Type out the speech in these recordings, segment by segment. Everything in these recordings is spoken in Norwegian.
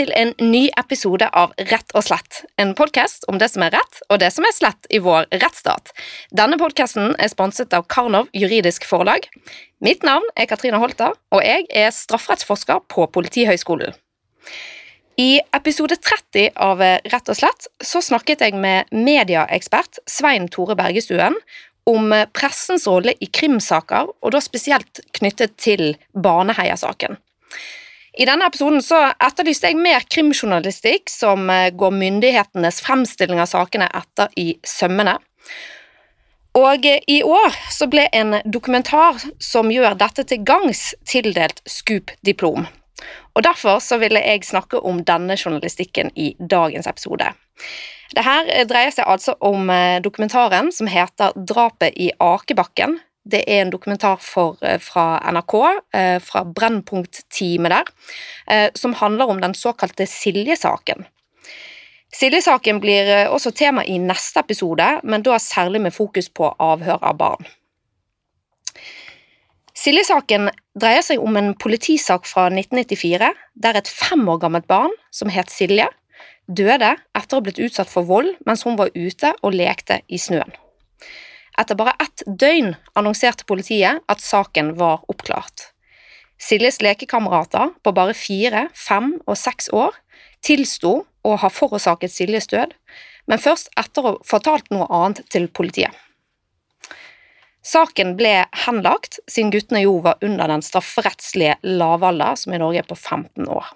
Til en ny episode av Rett og slett, en podkast om det som er rett og det som er slett i vår rettsstat. Denne podkasten er sponset av Karnov juridisk forlag. Mitt navn er Katrine Holta, og jeg er strafferettsforsker på Politihøgskolen. I episode 30 av Rett og slett så snakket jeg med medieekspert Svein Tore Bergestuen om pressens rolle i krimsaker, og da spesielt knyttet til Baneheia-saken. I denne episoden så etterlyste jeg mer krimjournalistikk som eh, går myndighetenes fremstilling av sakene etter i sømmene. Og eh, i år så ble en dokumentar som gjør dette til gangs, tildelt Scoop-diplom. Og Derfor så ville jeg snakke om denne journalistikken i dagens episode. Det her dreier seg altså om eh, dokumentaren som heter 'Drapet i Akebakken', det er en dokumentar for, eh, fra NRK, eh, fra Brennpunkt-teamet der, eh, som handler om den såkalte Silje-saken. Silje-saken blir også tema i neste episode, men da særlig med fokus på avhør av barn. Silje-saken dreier seg om en politisak fra 1994, der et fem år gammelt barn, som het Silje, døde etter å ha blitt utsatt for vold mens hun var ute og lekte i snøen. Etter bare ett døgn annonserte politiet at saken var oppklart. Siljes lekekamerater på bare fire, fem og seks år tilsto å ha forårsaket Siljes død, men først etter å ha fortalt noe annet til politiet. Saken ble henlagt, siden guttene jo var under den strafferettslige lavalder, som i Norge er på 15 år.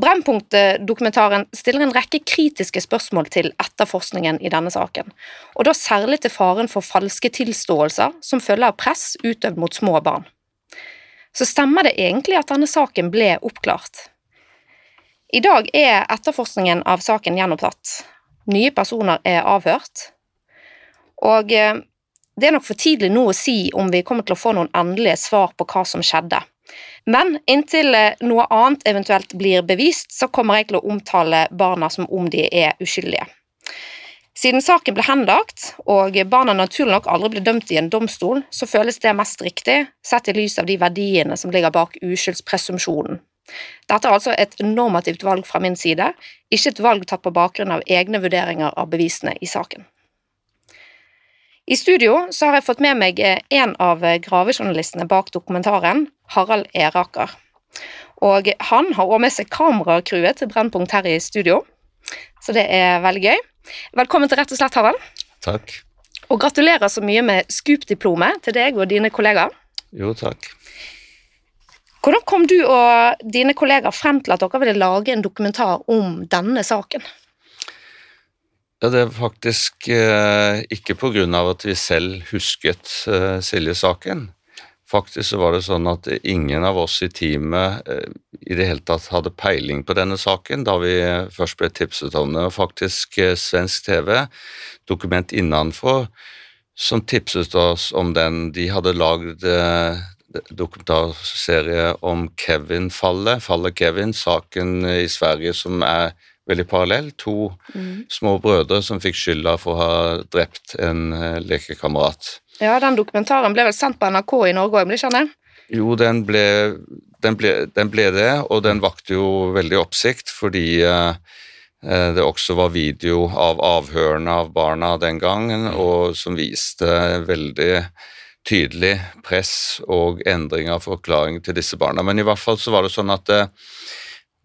Brennpunkt-dokumentaren stiller en rekke kritiske spørsmål til etterforskningen i denne saken, og da særlig til faren for falske tilståelser som følge av press utøvd mot små barn. Så stemmer det egentlig at denne saken ble oppklart? I dag er etterforskningen av saken gjenopptatt. Nye personer er avhørt. Og eh, det er nok for tidlig nå å si om vi kommer til å få noen endelige svar på hva som skjedde. Men inntil eh, noe annet eventuelt blir bevist, så kommer jeg til å omtale barna som om de er uskyldige. Siden saken ble henlagt, og barna naturlig nok aldri ble dømt i en domstol, så føles det mest riktig, sett i lys av de verdiene som ligger bak uskyldspresumpsjonen. Dette er altså et normativt valg fra min side, ikke et valg tatt på bakgrunn av egne vurderinger av bevisene i saken. I studio har jeg fått med meg eh, en av eh, gravejournalistene bak dokumentaren, Harald Eraker. Og han har også med seg kameracrewet til Brennpunkt her i studio, så det er veldig gøy. Velkommen til Rett og slett, Harald. Takk. Og gratulerer så mye med Scoop-diplomet til deg og dine kollegaer. Jo, takk. Hvordan kom du og dine kollegaer frem til at dere ville lage en dokumentar om denne saken? Ja, Det er faktisk eh, ikke av at vi selv husket eh, Silje-saken. Faktisk så var det sånn at ingen av oss i teamet eh, i det hele tatt hadde peiling på denne saken da vi først ble tipset om det. Og faktisk eh, svensk TV, Dokument innenfor, som tipset oss om den. De hadde lagd eh, dokumentarserie om Kevin-fallet, fallet Kevin, saken i Sverige som er veldig parallell. To mm. små brødre som fikk skylda for å ha drept en lekekamerat. Ja, den dokumentaren ble vel sendt på NRK i Norge òg, ble ikke den det? Jo, den ble, den, ble, den ble, det, og den vakte jo veldig oppsikt fordi uh, det også var video av avhørene av barna den gangen, og som viste veldig tydelig press og endring av forklaring til disse barna. Men i hvert fall så var det sånn at uh,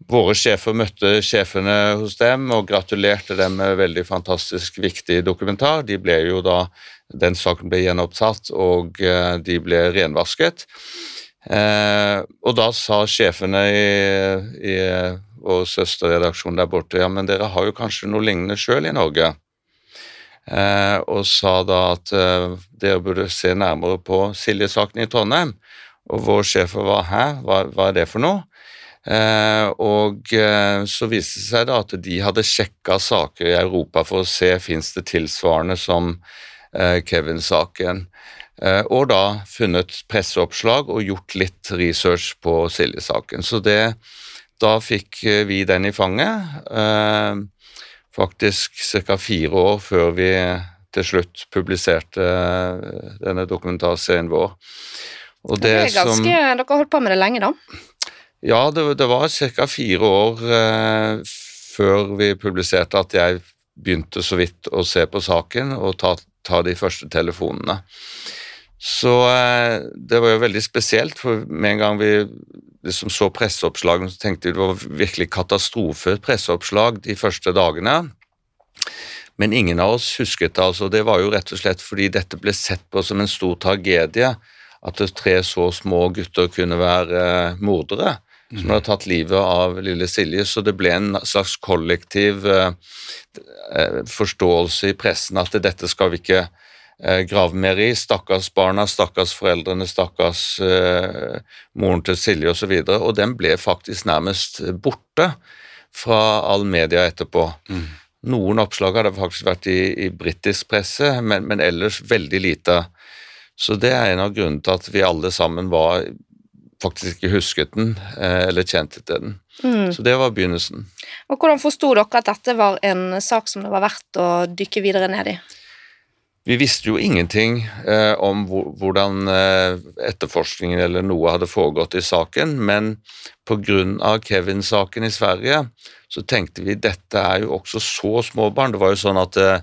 Våre sjefer møtte sjefene hos dem og gratulerte dem med veldig fantastisk viktig dokumentar. De ble jo da, Den saken ble gjenopptatt, og eh, de ble renvasket. Eh, og da sa sjefene i, i vår søsterredaksjon der borte ja, men dere har jo kanskje noe lignende sjøl i Norge. Eh, og sa da at eh, dere burde se nærmere på Silje-saken i Trondheim. Og vår sjefer var hæ, hva, hva er det for noe? Eh, og eh, så viste det seg da at de hadde sjekka saker i Europa for å se fins det tilsvarende som Kevin-saken. Og da funnet presseoppslag og gjort litt research på Silje-saken. Så det, da fikk vi den i fanget. Faktisk ca. fire år før vi til slutt publiserte denne dokumentarserien vår. Og det, det er ganske, som, Dere holdt på med det lenge, da? Ja, det, det var ca. fire år eh, før vi publiserte at jeg begynte så vidt å se på saken og ta, ta de første telefonene. Så eh, det var jo veldig spesielt, for med en gang vi liksom så presseoppslagene, så tenkte vi det var virkelig katastrofe presseoppslag de første dagene. Men ingen av oss husket det. altså. Det var jo rett og slett fordi dette ble sett på som en stor tragedie. At tre så små gutter kunne være eh, mordere som hadde tatt livet av lille Silje. Så det ble en slags kollektiv eh, eh, forståelse i pressen at dette skal vi ikke grave mer i. Stakkars barna, stakkars foreldrene, stakkars moren til Silje osv. Og, så og den ble faktisk nærmest borte fra all media etterpå. Mm. Noen oppslag hadde faktisk vært i, i britisk presse, men, men, ellers veldig lite. Så det er en av grunnene til at vi alle sammen var faktisk ikke husket den eh, eller kjente til den. Mm. Så det var begynnelsen. Og Hvordan forsto dere at dette var en sak som det var verdt å dykke videre ned i? Vi visste jo ingenting eh, om hvordan eh, etterforskningen eller noe hadde foregått i saken, men pga. Kevin-saken i Sverige så tenkte vi dette er jo også så små barn. Det var jo sånn at eh,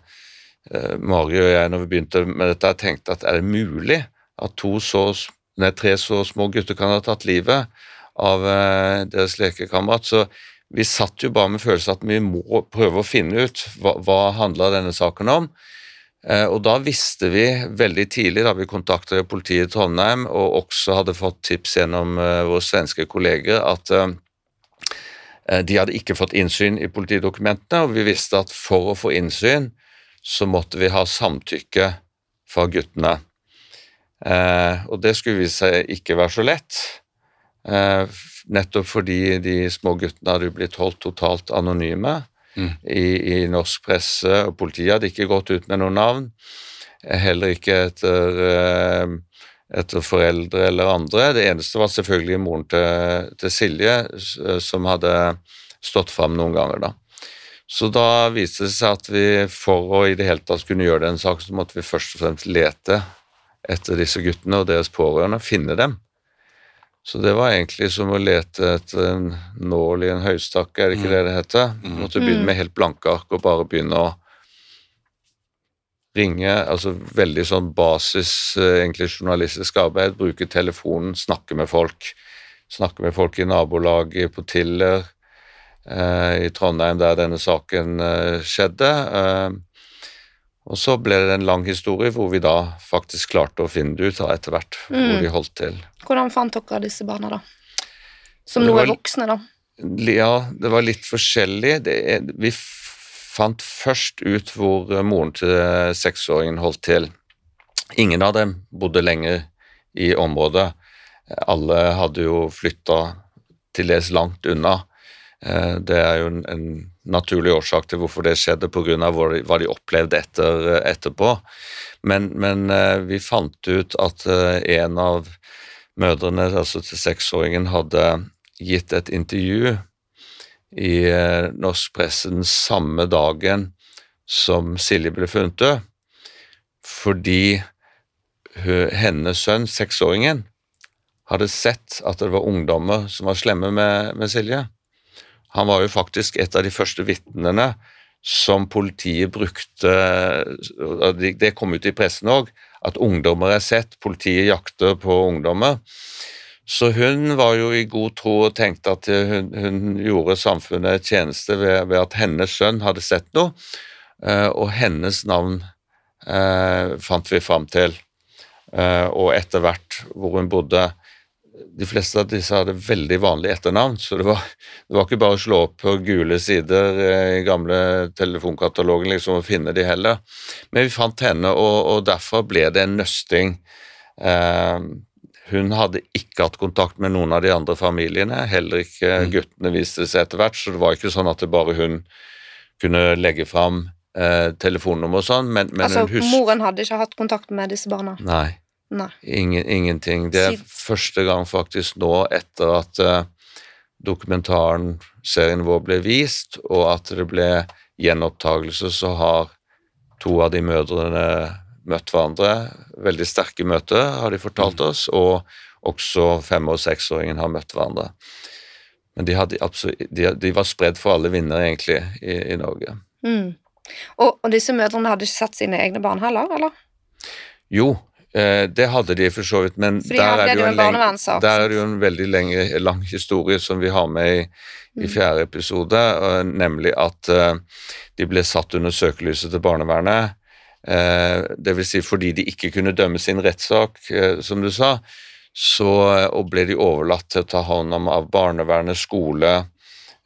eh Mari og jeg når vi begynte med dette, tenkte at er det mulig at to så, nei, tre så små gutter kan ha tatt livet av eh, deres lekekamerat? Så vi satt jo bare med følelsen at vi må prøve å finne ut hva, hva handla denne saken om. Eh, og da visste vi veldig tidlig, da vi kontaktet politiet i Trondheim og også hadde fått tips gjennom eh, våre svenske kolleger, at de hadde ikke fått innsyn i politidokumentene, og vi visste at for å få innsyn så måtte vi ha samtykke fra guttene. Og det skulle vise seg ikke være så lett, nettopp fordi de små guttene hadde blitt holdt totalt anonyme mm. i, i, norsk presse, og politiet hadde ikke gått ut med noen navn. Heller ikke etter, eh, etter foreldre eller andre. Det eneste var selvfølgelig moren til, til Silje, som hadde stått fram noen ganger, da. Så da viste det seg at vi for å i det hele tatt kunne gjøre den saken, så måtte vi først og fremst lete etter disse guttene og deres pårørende, finne dem. Så det var egentlig som å lete etter en nål i en høystakke, er det ikke mm. det det heter? Du mm. måtte begynne med helt blanke ark og bare begynne å ringe, altså veldig sånn basis, eh, egentlig journalistisk arbeid, bruke telefonen, snakke med folk. Snakke med folk i nabolaget, på Tiller, eh, i Trondheim der denne saken eh, skjedde. Eh, og så ble det en lang historie hvor vi da faktisk klarte å finne det ut etter hvert mm. hvor de holdt til. Hvordan fant dere disse barna, da? Som nå er voksne, da? Ja, det var litt forskjellig. Det, vi fant først ut hvor moren til seksåringen holdt til. Ingen av dem bodde lenger i området. Alle hadde jo flytta til dels langt unna. Eh, det er jo en naturlig årsak til hvorfor det skjedde, pga. hva de opplevde etter, etterpå. Men, men, eh, vi fant ut at eh, en av mødrene, altså til seksåringen, hadde gitt et intervju i norsk pressen samme dagen som Silje ble funnet død, fordi hennes sønn, seksåringen, hadde sett at det var ungdommer som var slemme med, med Silje. Han var jo faktisk et av de første vitnene som politiet brukte Det kom ut i pressen òg, at ungdommer er sett, politiet jakter på ungdommer. Så hun var jo i god tro og tenkte at hun, hun gjorde samfunnet et tjeneste ved, ved, at hennes sønn hadde sett noe, eh, og hennes navn eh, fant vi fram til. Eh, og etter hvert hvor hun bodde de fleste av disse hadde veldig vanlig etternavn, så det var, det var ikke bare å slå opp på gule sider eh, i gamle telefonkatalogen liksom, og finne de heller. Men vi fant henne, og, og derfor ble det en nøsting. Eh, hun hadde ikke hatt kontakt med noen av de andre familiene, heller ikke mm. guttene viste seg etter hvert, så det var ikke sånn at det bare hun kunne legge fram eh, telefonnummer og sånn. Men, men altså, moren hadde ikke hatt kontakt med disse barna? Nei. Ingen, ingenting. Det er første gang faktisk nå etter at uh, dokumentaren, serien vår, ble vist, og at det ble gjenopptakelse, så har to av de mødrene møtt hverandre. Veldig sterke møter, har de fortalt mm. oss, og også fem- og seksåringen har møtt hverandre. Men de, hadde absolutt, de, de var spredd for alle vinder, egentlig, i, i Norge. Mm. Og, og, disse mødrene hadde ikke sett sine egne barn heller, eller? Jo, det hadde de for så vidt, men der er, en der er det jo en veldig lenge, lang historie som vi har med i, i fjerde episode, eh, nemlig at eh, de ble satt under søkelyset til barnevernet. Dvs. si fordi de ikke kunne dømme sin rettssak, eh, som du sa, så eh, og ble de overlatt til å ta hånd om av barnevernet, skole,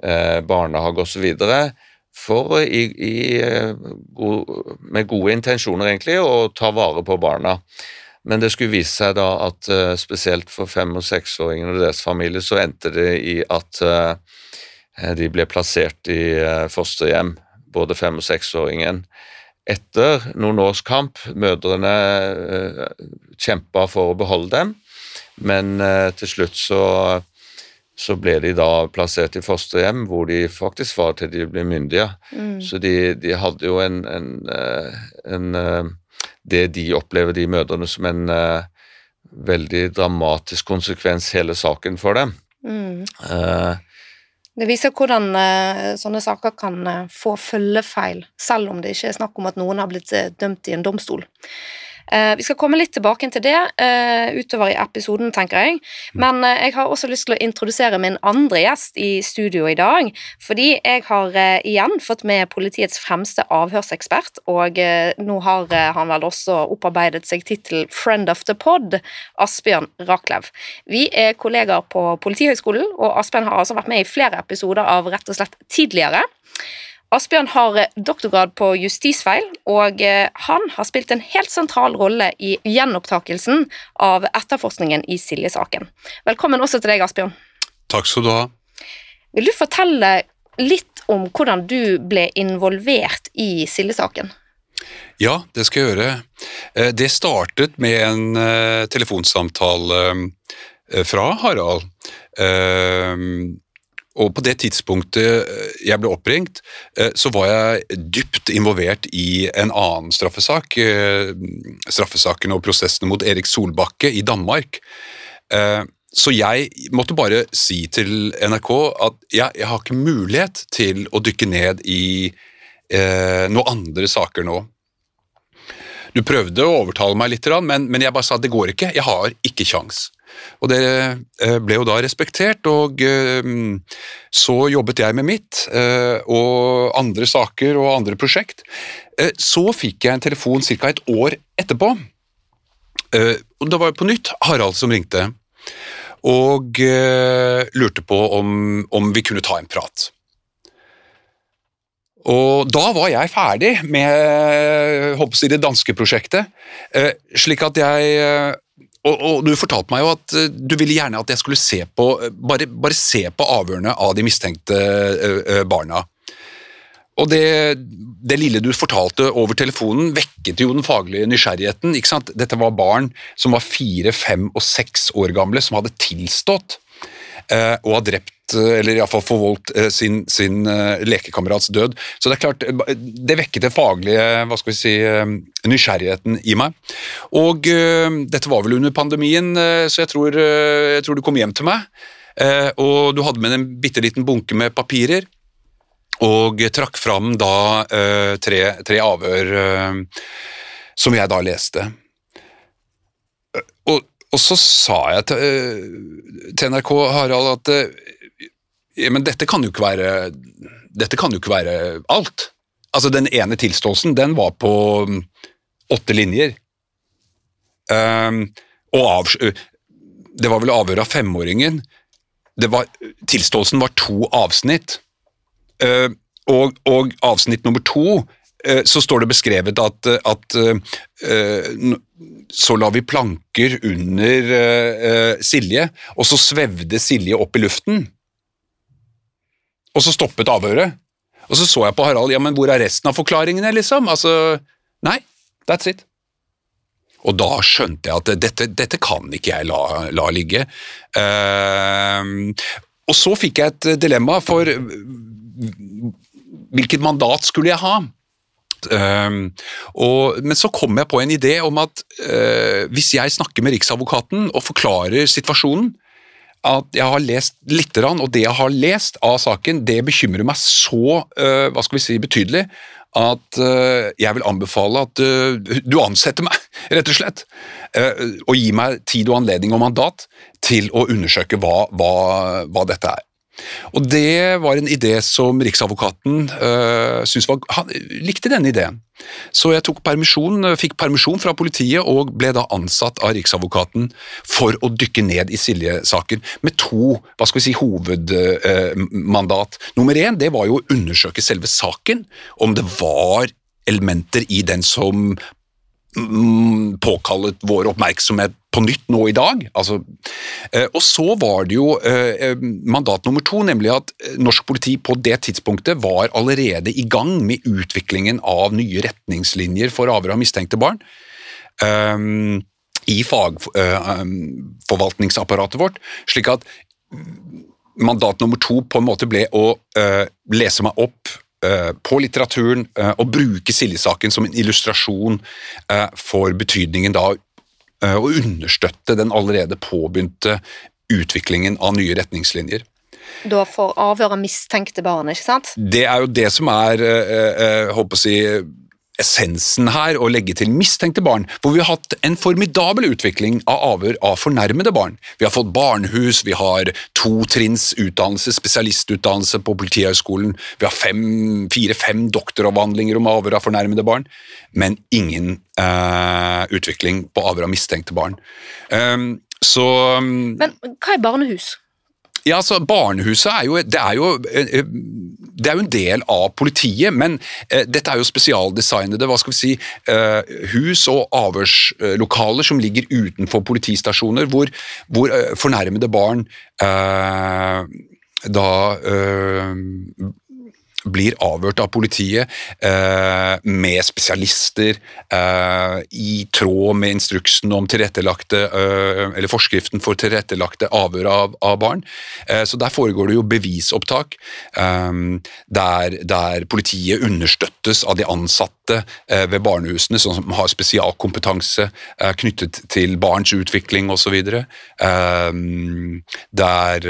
eh, barnehage osv. For i, i, eh, med gode intensjoner, egentlig, å ta vare på barna. Men det skulle vise seg da at eh, spesielt for fem- og seksåringene og deres familie, så endte det i at eh, de ble plassert i eh, fosterhjem, både fem- og seksåringen. Etter noen års kamp, mødrene eh, kjempa for å beholde dem, men eh, til slutt så, så ble de da plassert i fosterhjem, hvor de faktisk var til de ble myndige. Mm. Så de, de hadde jo en, en, eh, en eh, Det de opplever, de mødrene, som en uh, veldig dramatisk konsekvens, hele saken for dem. Mm. Uh, Det viser hvordan uh, sånne saker kan få følgefeil, selv om det ikke er snakk om at noen har blitt dømt i en domstol. Eh, vi skal komme litt tilbake til det eh, utover i episoden, tenker jeg. Men eh, jeg har også lyst til å introdusere min andre gjest i studio i dag. Fordi jeg har igjen fått med politiets fremste avhørsekspert, og nå har han vel også opparbeidet seg tittel Friend of the Pod, Asbjørn Raklev. Vi er kollegaer på Politihøgskolen, og Asbjørn har altså vært med i flere episoder av Rett og slett tidligere. Asbjørn har eh, doktorgrad på justisfeil, og eh, han har spilt en helt sentral rolle i gjenopptakelsen av etterforskningen i Silje-saken. Velkommen også til deg, Asbjørn. Takk skal du ha. Vil du fortelle litt om hvordan du ble involvert i Silje-saken? Ja, det skal jeg gjøre. Eh, Det startet med en telefonsamtale fra Harald. Eh, Og på det tidspunktet eh, jeg ble oppringt, eh, så var jeg dypt involvert i en annen straffesak. Straffesakene og prosessene mot Erik Solbakke i Danmark. Eh, Så jeg måtte bare si til NRK at jeg, jeg har ikke mulighet til å dykke ned i eh, noen andre saker nå. Du prøvde å overtale meg litt, men, men jeg bare sa at det går ikke, jeg har ikke kjangs. Og det eh, ble jo da respektert, og eh, så jobbet jeg med mitt eh, og andre saker og andre prosjekt. Så fikk jeg en telefon ca. et år etterpå, og det var på nytt Harald som ringte, og lurte på om, om vi kunne ta en prat. Og da var jeg ferdig med jeg, det danske prosjektet, slik at jeg og, og du fortalte meg jo at eh, du ville gjerne at jeg skulle se på bare, bare se på avhørene av de mistenkte eh, eh, barna. Og det, det lille du fortalte over telefonen, vekket jo den faglige nysgjerrigheten. ikke sant? Dette var barn som var fire, fem og seks år gamle, som hadde tilstått eh, og har drept, eh, eller iallfall forvoldt, eh, sin, sin eh, lekekamerats død. Så det er klart, eh, det vekket den faglige hva skal vi si, eh, nysgjerrigheten i meg. Og eh, dette var vel under pandemien, eh, så jeg tror, eh, jeg tror du kom hjem til meg. Eh, og du hadde med en bitte liten bunke med papirer og trakk fram da eh, tre, tre avhør eh, som jeg da leste. Eh, Og, og så sa jeg til, eh, til NRK, Harald, at eh, men dette kan jo ikke være jo ikke være alt. Altså Den ene tilståelsen den var på mm, åtte linjer. Um, og av, det var vel avhør av femåringen. Var, tilståelsen var to avsnitt. Uh, og, og avsnitt nummer to uh, så står det beskrevet at, at uh, så la vi planker under Silje, og så svevde Silje opp i luften. Og så stoppet avhøret. Og så så jeg på Harald, ja, men hvor er resten av forklaringene, liksom? Altså, nei, that's it. Og da skjønte jeg at dette, dette kan ikke jeg la, la ligge. Uh, og så fikk jeg et dilemma, for hvilket mandat skulle jeg ha? Uh, og, men så kom jeg på en idé om at uh, hvis jeg snakker med Riksadvokaten og forklarer situasjonen, at jeg har lest lite grann, og det jeg har lest av saken, det bekymrer meg så uh, hva skal vi si, betydelig at uh, jeg vil anbefale at uh, du ansetter meg, rett og slett. og gi meg tid og anledning og mandat til å undersøke hva, hva, hva dette er. Og det var en idé som Riksadvokaten øh, var Han likte denne ideen. Så jeg permisjon, øh, fikk permisjon fra politiet og ble da ansatt av Riksadvokaten for å dykke ned i Silje-saken med to hva skal vi si, hovedmandat. Nummer én det var jo å undersøke selve saken, om det var elementer i den som mm, påkallet vår oppmerksomhet på nytt nå i dag. Altså, eh, og så var det jo eh, mandat nummer to, nemlig at norsk politi på det tidspunktet var allerede i gang med utviklingen av nye retningslinjer for avhør av mistenkte barn. I fagforvaltningsapparatet vårt, slik at mandat nummer to på en måte ble å lese meg opp på litteraturen og bruke Silje-saken som en illustrasjon for betydningen da å understøtte den allerede påbegynte utviklingen av nye retningslinjer. Da for avhør av mistenkte barn, ikke sant? Det er jo det som er håper å si, essensen her, å legge til mistenkte barn, hvor vi har hatt en formidabel utvikling av avhør av fornærmede barn. Vi har fått barnehus, vi har totrinns utdannelse, spesialistutdannelse på Politihøgskolen, vi har fire-fem doktoravhandlinger om avhør av fornærmede barn, men ingen eh, utvikling på avhør av mistenkte barn. Um, så um, Men hva er barnehus? Ja, altså Barnehuset er jo, det er jo, det er jo en del av politiet, men eh, dette er jo spesialdesignede hva skal vi si, eh, hus og avhørslokaler som ligger utenfor politistasjoner, hvor, hvor eh, fornærmede barn da blir avhørt av politiet eh, med spesialister eh, i tråd med instruksen om tilrettelagte, eh, eller forskriften for tilrettelagte avhør av, av barn. Eh, så Der foregår det jo bevisopptak, eh, der, der, politiet understøttes av de ansatte eh, ved barnehusene, som har spesialkompetanse knyttet til barns utvikling osv. Der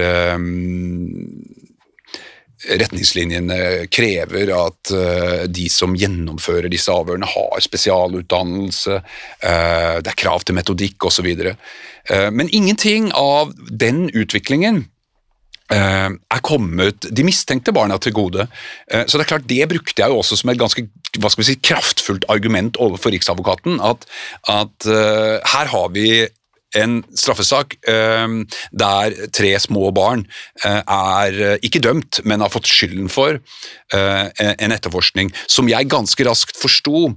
retningslinjene krever at uh, de som gjennomfører disse avhørene, har spesialutdannelse, uh, det er krav til metodikk osv. Uh, men ingenting av den utviklingen er kommet de mistenkte barna til gode. så det er klart, det brukte jeg jo også som et ganske hva skal vi si, kraftfullt argument overfor Riksadvokaten. At, at her har vi en straffesak ehm, der tre små barn eh, er eh, ikke dømt, men har fått skylden for eh, en etterforskning som jeg ganske raskt forsto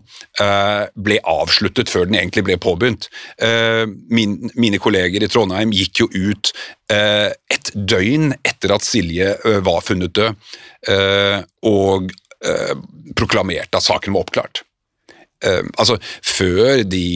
ble avsluttet før den egentlig ble påbegynt. mine kolleger i Trondheim gikk jo ut et døgn etter at Silje var funnet død, og proklamerte at saken var oppklart. altså, før de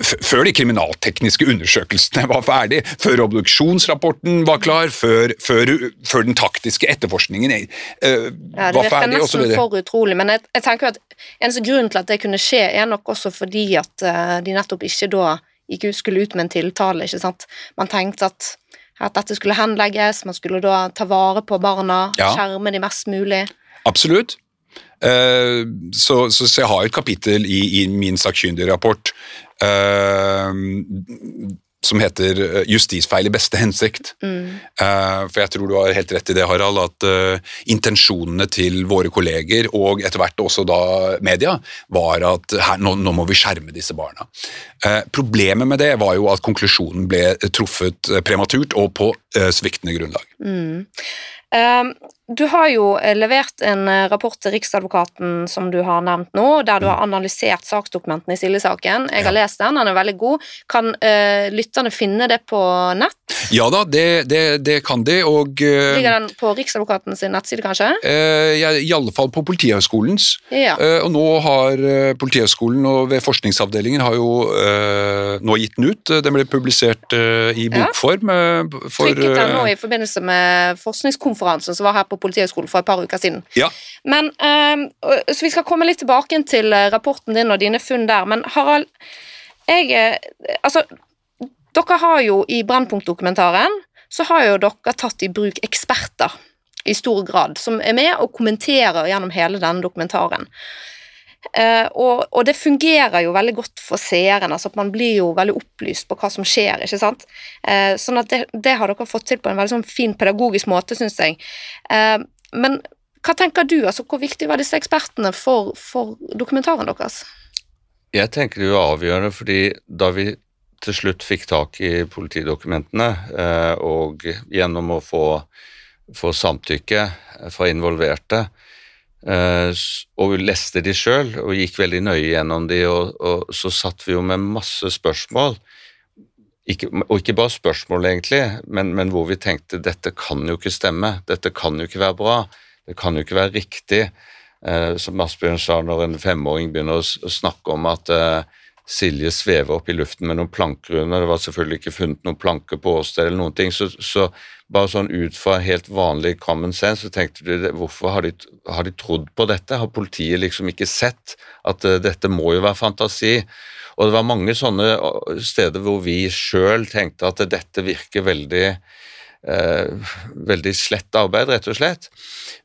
før de kriminaltekniske undersøkelsene var ferdig, før obduksjonsrapporten var klar, før, før, før den taktiske etterforskningen uh, ja, var ferdig. Det virker nesten for utrolig, men jeg, jeg, tenker at eneste grunn til at det kunne skje, er nok også fordi at uh, de nettopp ikke da gikk ut, skulle ut med en tiltale. ikke sant? Man tenkte at, at dette skulle henlegges, man skulle da ta vare på barna, ja. skjerme de mest mulig. Absolutt. Uh, så, så, så, jeg har et kapittel i, i min sakkyndige rapport Uh, som heter eh, 'Justisfeil i beste hensikt'. Mm. Uh, for jeg tror du har helt rett i det, Harald, at intensjonene til våre kolleger, og etter hvert også da media, var at her, nå, nå, må vi skjerme disse barna. problemet med det var jo at konklusjonen ble truffet prematurt og på sviktende grunnlag. Mm. Ehm, du har jo eh, levert en eh, rapport til Riksadvokaten som du har nevnt nå, der du har mm. analysert saksdokumentene i Silje-saken. Jeg har lest den, den er veldig god. Kan uh, lytterne finne det på nett? Ja da, det, det, det kan de, og uh, Ligger den på Riksadvokaten sin nettside, kanskje? Uh, ja, I alle fall på Politihøgskolens. Ja. og nå har Politihøgskolen og ved forskningsavdelingen har jo nå gitt den ut. Den ble publisert i bokform. Uh, For, Trykket den nå i forbindelse med forskningskonferansen som var her på Politihøgskolen for et par uker siden. Ja. Men, uh, så Vi skal komme litt tilbake til eh, rapporten din og dine funn der, men Harald jeg, uh, altså, Dere har jo i Brennpunkt-dokumentaren så har jo dere tatt i bruk eksperter i stor grad, som er med og kommenterer gjennom hele denne dokumentaren. Eh, og, og, det fungerer jo veldig godt for seeren, altså at man blir jo veldig opplyst på hva som skjer. ikke sant? Uh, sånn at det, det, har dere fått til på en veldig sånn fin pedagogisk måte, syns jeg. Uh, men hva tenker du, altså hvor viktig var disse ekspertene for, for dokumentaren deres? Jeg tenker det er avgjørende, fordi da vi til slutt fikk tak i politidokumentene, og gjennom å få, få samtykke fra involverte, og vi leste de sjøl og gikk veldig nøye gjennom de, og, og, så satt vi jo med masse spørsmål. Ikke, og ikke bare spørsmål, egentlig, men, men, hvor vi tenkte dette kan jo ikke stemme, dette kan jo ikke være bra, det kan jo ikke være riktig. Eh, som Asbjørn sa, når en femåring begynner å snakke om at eh, Silje svever opp i luften med noen planker under. Det var selvfølgelig ikke funnet noen planker på åstedet eller noen ting. Så, så, bare sånn ut fra helt vanlig common sense så tenkte du hvorfor har de, har de trodd på dette? Har politiet liksom ikke sett at uh, dette må jo være fantasi? Og det var mange sånne uh, steder hvor vi sjøl tenkte at dette virker veldig Eh, veldig slett arbeid, rett og slett.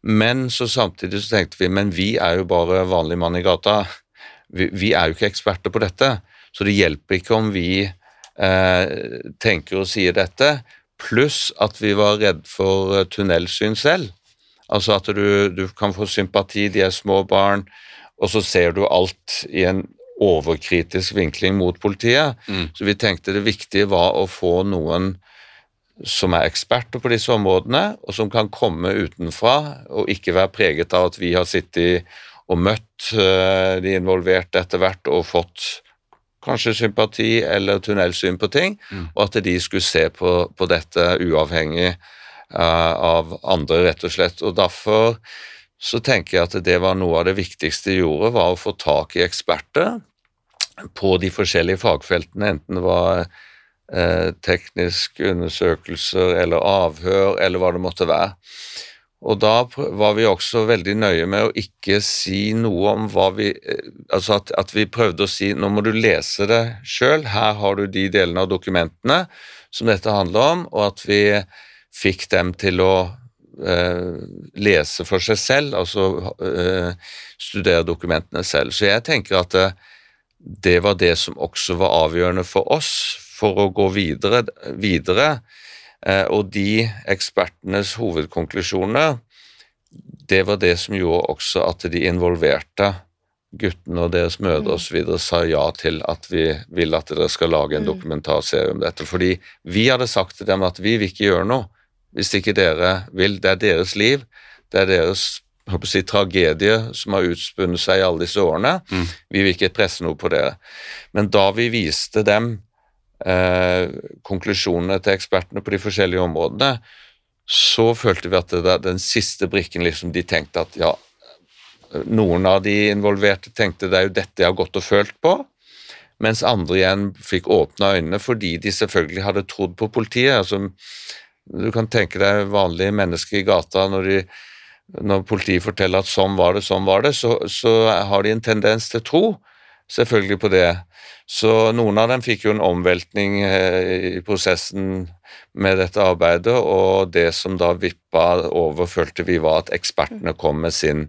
Men så samtidig så tenkte vi men vi er jo bare vanlig mann i gata vi, vi, er jo ikke eksperter på dette, så det hjelper ikke om vi eh, tenker og sier dette, pluss at vi var redd for eh, tunnelsyn selv. Altså at du, du kan få sympati, de er små barn, og så ser du alt i en overkritisk vinkling mot politiet. Mm. Så vi tenkte det viktige var å få noen som er eksperter på disse områdene, og som kan komme utenfra og ikke være preget av at vi har sittet og møtt eh, de involverte etter hvert og fått kanskje sympati eller tunnelsyn på ting, mm. og at de skulle se på, på dette uavhengig uh, av andre, rett og slett. Og Derfor så tenker jeg at det var noe av det viktigste de gjorde, var å få tak i eksperter på de forskjellige fagfeltene, enten det var eh, tekniske undersøkelser eller avhør eller hva det måtte være. Og da var vi også veldig nøye med å ikke si noe om hva vi eh, Altså at, at vi prøvde å si nå må du lese det sjøl, her har du de delene av dokumentene som dette handler om, og at vi fikk dem til å eh, lese for seg selv, altså eh, studere dokumentene selv. Så jeg tenker at eh, det var det som også var avgjørende for oss for å gå videre. videre og de ekspertenes hovedkonklusjoner, det var det som gjorde også at de involverte guttene og deres mødre osv. sa ja til at vi vil at dere skal lage en mm. dokumentarserie om dette. Fordi vi hadde sagt til dem at vi vil ikke gjøre noe hvis ikke dere vil. Det er deres liv, det er deres si, tragedie som har utspunnet seg i alle disse årene. Mm. Vi vil ikke presse noe på dere. Men da vi viste dem eh, konklusjonene til ekspertene på de forskjellige områdene, så følte vi at det der, den siste brikken liksom, De tenkte at ja Noen av de involverte tenkte det er jo dette jeg har gått og følt på, mens andre igjen fikk åpna øynene fordi de selvfølgelig hadde trodd på politiet. altså Du kan tenke deg vanlige mennesker i gata når, de, når politiet forteller at sånn var det, sånn var det, så, så har de en tendens til å tro selvfølgelig på det. Så noen av dem fikk jo en omveltning eh, i prosessen med dette arbeidet, og det som da vippa over, følte vi var at ekspertene kom med sin,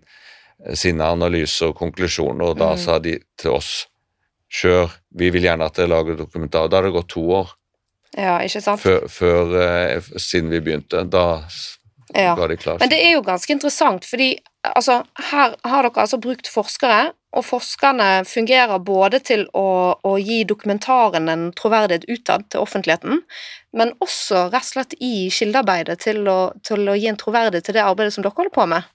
sine analyser og konklusjoner, og da mm. sa de til oss kjør, vi vil gjerne at dere lager dokumentar. Da har det gått to år ja, ikke sant? Før, før, eh, siden vi begynte. Da ja. ga de klart. Men det er jo ganske interessant, fordi altså, her har dere altså brukt forskere og forskerne fungerer både til å, å gi dokumentaren en troverdighet utad til offentligheten, men også rett og slett i kildearbeidet til å, til å gi en troverdighet til det arbeidet som dere holder på med.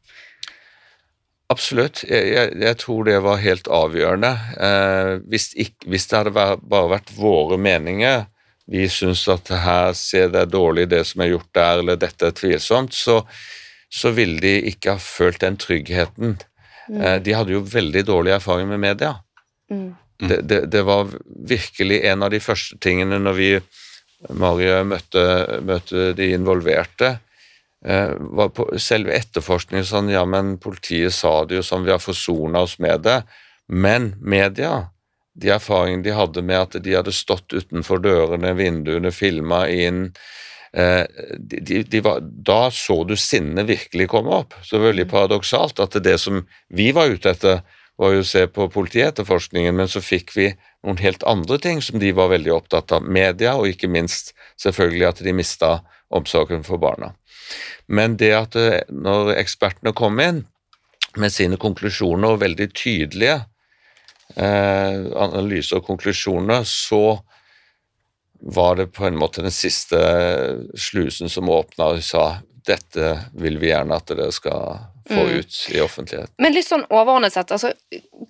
Absolutt, jeg, jeg, jeg tror det var helt avgjørende. Eh, hvis, ikke, hvis, det hadde vært, bare vært våre meninger, vi syns at her ser det dårlig det som er gjort der, eller dette er tvilsomt, så, så ville de ikke ha følt den tryggheten Mm. Eh, de hadde jo veldig dårlig erfaring med media. Mm. Det, det, det, var virkelig en av de første tingene når vi, Marie, møtte, møtte de involverte. Eh, var på selve etterforskningen sånn Ja, men politiet sa det jo sånn, vi har forsona oss med det. Men media de erfaringene de hadde med at de hadde stått utenfor dørene, vinduene, filma inn de, de var, Da så du sinnet virkelig komme opp. Så veldig paradoksalt at det som vi var ute etter, var jo å se på politietterforskningen, men så fikk vi noen helt andre ting som de var veldig opptatt av. Media, og ikke minst selvfølgelig at de mista omsorgen for barna. Men det at det, når ekspertene kom inn med sine konklusjoner, og veldig tydelige eh, analyser og konklusjoner, så var det på en måte den siste slusen som åpna og sa dette vil vi gjerne at dere skal få Mm. ut i offentlighet. Men litt sånn overordnet sett, altså,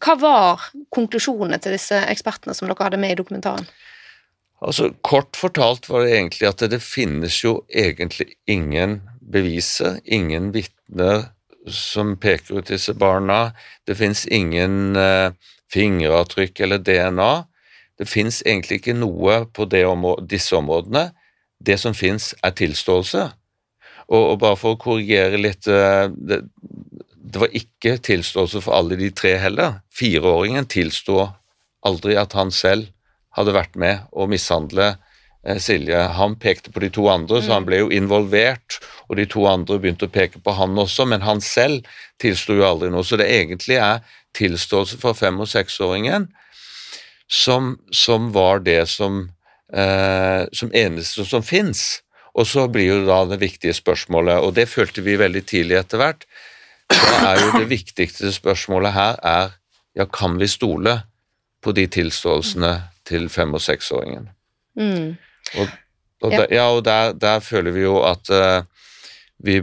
hva var konklusjonene til disse ekspertene som dere hadde med i dokumentaren? Altså, Kort fortalt var det egentlig at det finnes jo egentlig ingen beviser, ingen vitner som peker ut disse barna. Det finnes ingen eh, fingeravtrykk eller DNA. Det finnes egentlig ikke noe på det områ disse områdene. Det som finnes, er tilståelse. Og, og bare for å korrigere litt eh, det, det var ikke tilståelse for alle de tre heller. Fireåringen tilsto aldri at han selv hadde vært med å mishandle eh, Silje. Han pekte på de to andre, så han ble jo involvert, og de to andre begynte å peke på han også, men han selv tilsto jo aldri noe. Så det egentlig er tilståelse for fem- og seksåringen som, som var det som, eh, som eneste som fins. Og så blir jo da det viktige spørsmålet, og det følte vi veldig tidlig etter hvert, da er jo det viktigste spørsmålet her er ja, kan vi stole på de tilståelsene til fem- og seksåringen? Mm. Og, og, Ja. der, ja, og der, der føler vi jo at uh, vi,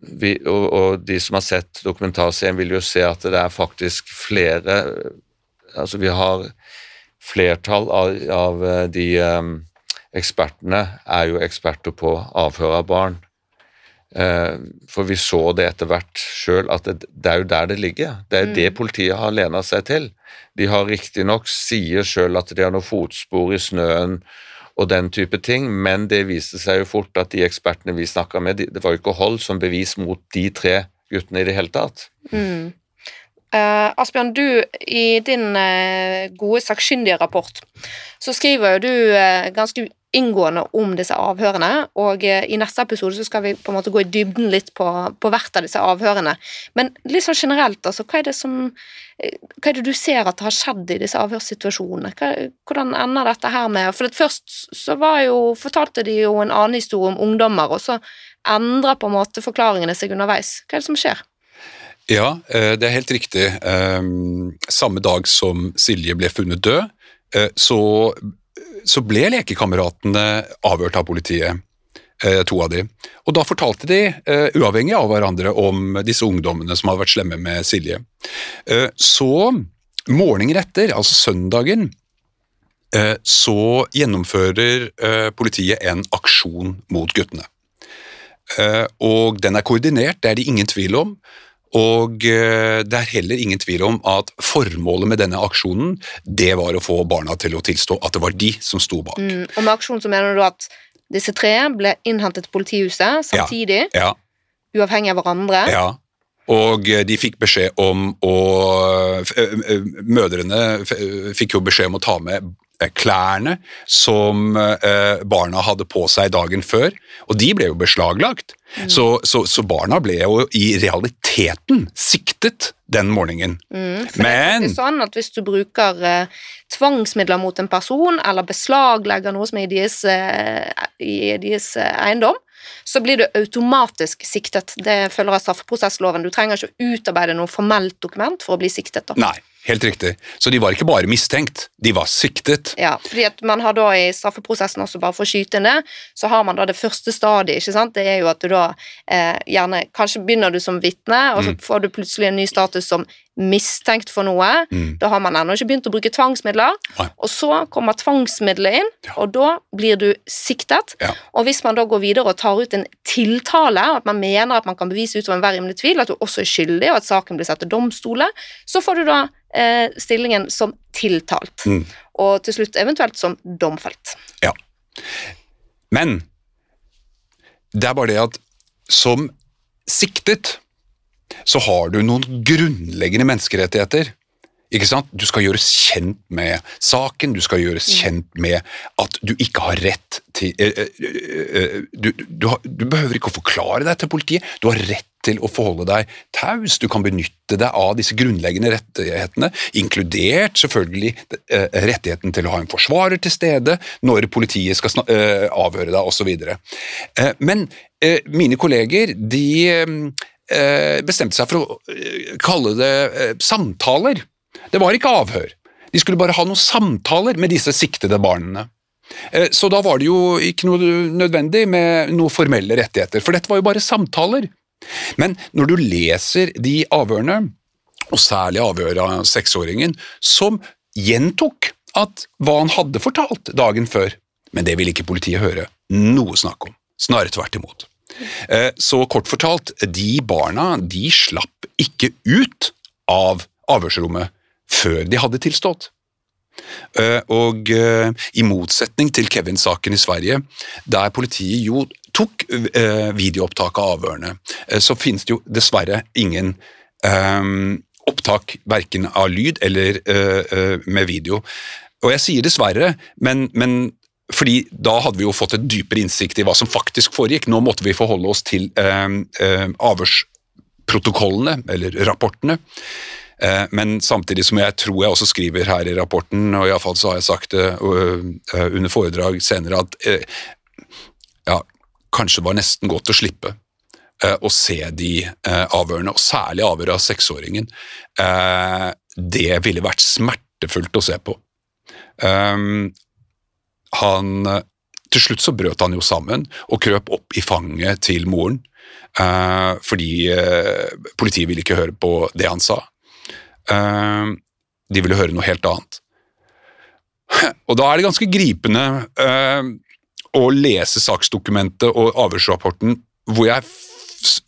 vi og, og de som har sett dokumentarserien, vil jo se at det er faktisk flere Altså, vi har flertall av, av eh, de eh, ekspertene er jo eksperter på avhør av barn. Eh, For vi så det etter hvert sjøl, at det, det er jo der det ligger. Det er det politiet har lena seg til. De har riktignok sier sjøl at de har noen fotspor i snøen og den type ting, men det viste seg jo fort at de ekspertene vi snakka med, de, det var jo ikke hold som bevis mot de tre guttene i det hele tatt. Mm. Eh, Asbjørn, du i din uh, gode sakkyndige rapport så skriver du uh, ganske inngående om disse avhørene, og i neste episode så skal vi på en måte gå i dybden litt på, på hvert av disse avhørene. Men litt sånn generelt, altså, hva er det som hva er det du ser at har skjedd i disse avhørssituasjonene? Hva, hvordan ender dette her med For først så var jo, fortalte de jo en annen historie om ungdommer, og så endrer på en måte forklaringene seg underveis. Hva er det som skjer? Ja, eh, det er helt riktig. Ehm, Samme dag som Silje ble funnet død, eh, så, så ble lekekameratene avhørt av politiet, eh, to av de. Og da fortalte de, uavhengig av hverandre, om disse ungdommene som hadde vært slemme med Silje. Så morgenen etter, altså søndagen, så gjennomfører politiet en aksjon mot guttene. Og den er koordinert, det er det ingen tvil om. Og eh, det er heller ingen tvil om at formålet med denne aksjonen, det var å få barna til å tilstå at det var de som sto bak. Mm, og med aksjon så mener du at disse tre ble innhentet til politihuset samtidig, Ja, uavhengig av hverandre. ja. Og eh, de fikk beskjed om å eh, Mødrene fikk jo beskjed om å ta med klærne som eh, barna hadde på seg dagen før, og de ble jo beslaglagt. Så, så, så barna ble jo i realiteten siktet den morgenen. Mm, for det er Men sånn at hvis du bruker eh, tvangsmidler mot en person, eller beslaglegger noe som er i deres, eh, i deres eh, eiendom, så blir du automatisk siktet. Det følger av straffeprosessloven. Du trenger ikke å utarbeide noe formelt dokument for å bli siktet. Da. Nei, helt riktig. Så de var ikke bare mistenkt, de var siktet. Ja, fordi at man har da i straffeprosessen også, bare for å skyte inn det, så har man da det første stadiet, ikke sant? Det er jo at du da eh, gjerne Kanskje begynner du som vitne, og så Mm. får du plutselig en ny status som mistenkt for noe. Mm. Da har man ennå ikke begynt å bruke tvangsmidler, Nei. og så kommer tvangsmiddelet inn, Ja. og da blir du siktet. Ja. Og hvis man da går videre og tar ut en tiltale, at man mener at man kan bevise utover enhver rimelig tvil at du også er skyldig, og at saken blir satt til domstole, så får du da eh, stillingen som tiltalt, Mm. og til slutt eventuelt som domfelt. Ja. Men det er bare det at som siktet så har du noen grunnleggende menneskerettigheter Ikke sant? Du skal gjøres kjent med saken, du skal gjøres kjent med at du ikke har rett til eh, eh, eh, du, du, du behøver ikke å forklare deg til politiet, du har rett til å forholde deg taus. Du kan benytte deg av disse grunnleggende rettighetene, inkludert selvfølgelig rettigheten til å ha en forsvarer til stede når politiet skal avhøre deg, osv. Men mine kolleger de bestemte seg for å eh, kalle det samtaler. Det var ikke avhør. De skulle bare ha noen samtaler med disse siktede barna. Eh, så da var det jo ikke noe nødvendig med noen formelle rettigheter, for dette var jo bare samtaler. Men når du leser de avhørene, og særlig avhøret av seksåringen, som gjentok at hva han hadde fortalt dagen før, men det ville ikke politiet høre noe snakk om, snarere tvert imot. Eh, så kort fortalt, de barna de slapp ikke ut av avhørsrommet før de hadde tilstått. Eh, og eh, i motsetning til Kevin-saken i Sverige, der politiet jo tok videoopptak av avhørene, så finnes det jo dessverre ingen opptak verken av lyd eller med video. Og jeg sier dessverre, men, men fordi da hadde vi jo fått et dypere innsikt i hva som faktisk foregikk. Nå måtte vi forholde oss til avhørsprotokollene, eller rapportene. Eh, men samtidig som jeg tror jeg også skriver her i rapporten, og iallfall så har jeg sagt det eh, under foredrag senere, at eh, ja, kanskje var nesten godt å slippe å se de avhørene, og særlig avhøret av seksåringen. Det ville vært smertefullt å se på. Han Til slutt så brøt han jo sammen og krøp opp i fanget til moren. Fordi politiet ville ikke høre på det han sa. Uh, de ville høre noe helt annet. Og da er det ganske gripende uh, å lese saksdokumentet og avhørsrapporten hvor jeg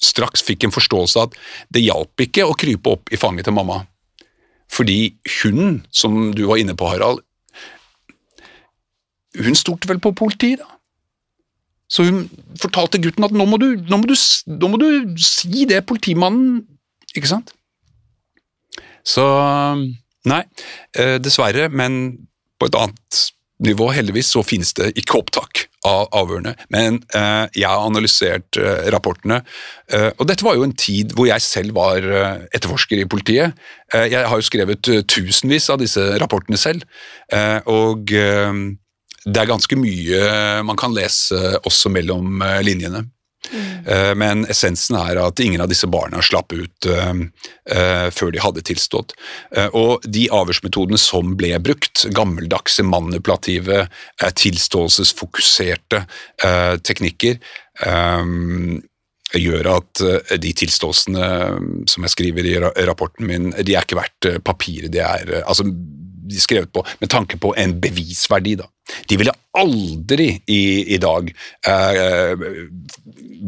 straks fikk en forståelse av at det hjalp ikke å krype opp i fanget til mamma. Fordi hun, som du var inne på, Harald, hun stolte vel på politiet, da. Så hun fortalte gutten at nå må du, nå må du, nå må du si det politimannen Ikke sant? Så nei, eh, dessverre, men på et annet nivå, heldigvis, så finnes det ikke opptak av avhørene. Men eh, jeg har analysert eh, rapportene, eh, og dette var jo en tid hvor jeg selv var eh, etterforsker i politiet. Eh, jeg har jo skrevet tusenvis av disse rapportene selv, og det er ganske mye man kan lese også mellom linjene. Mm. Men essensen er at ingen av disse barna slapp ut uh, uh, før de hadde tilstått. Uh, og de avhørsmetodene som ble brukt, gammeldagse, manipulative, tilståelsesfokuserte teknikker, gjør at de tilståelsene som jeg skriver i rapporten min, de er ikke verdt papiret de er altså skrevet på med tanke på en bevisverdi. Da. De ville aldri i, i dag eh,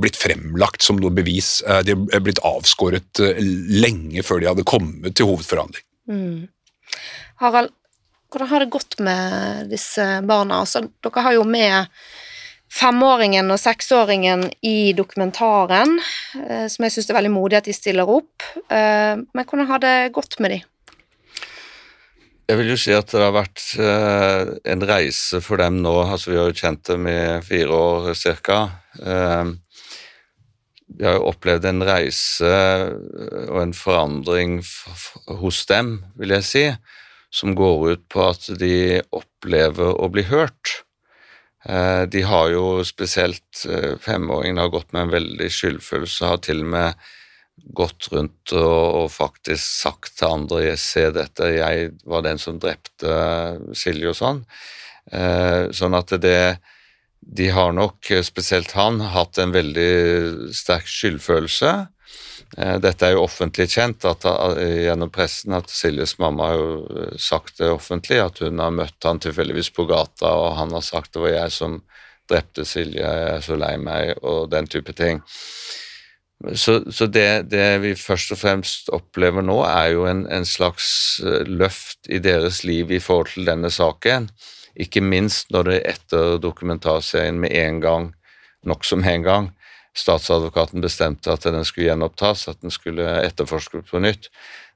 blitt fremlagt som noe bevis. Eh, de er blitt avskåret eh, lenge før de hadde kommet til hovedforhandling. Mm. Harald, hvordan har det gått med disse barna? Altså, dere har jo med femåringen og seksåringen i dokumentaren, eh, som jeg syns er veldig modig at de stiller opp. Men hvordan har det gått med dem? Jeg vil jo si at det har vært eh, en reise for dem nå. altså Vi har jo kjent dem i fire år ca. Eh, vi har jo opplevd en reise eh, og en forandring hos dem, vil jeg si, som går ut på at de opplever å bli hørt. De har jo spesielt femåringen har gått med en veldig skyldfølelse, har til og med gått rundt og, faktisk sagt til andre jeg ser dette, jeg var den som drepte Silje og sånn. Eh, sånn at det De har nok, spesielt han, hatt en veldig sterk skyldfølelse. Eh, dette er jo offentlig kjent at, eh, gjennom pressen at Siljes mamma har jo sagt det offentlig, at hun har møtt han tilfeldigvis på gata, og han har sagt det var jeg som drepte Silje, jeg er så lei meg, og den type ting. Så, så det, det, vi først og fremst opplever nå, er jo en, en, slags eh, løft i deres liv i forhold til denne saken. Ikke minst når det etter dokumentarserien med en gang, nokså med en gang, statsadvokaten bestemte at den skulle gjenopptas, at den skulle etterforskes på nytt.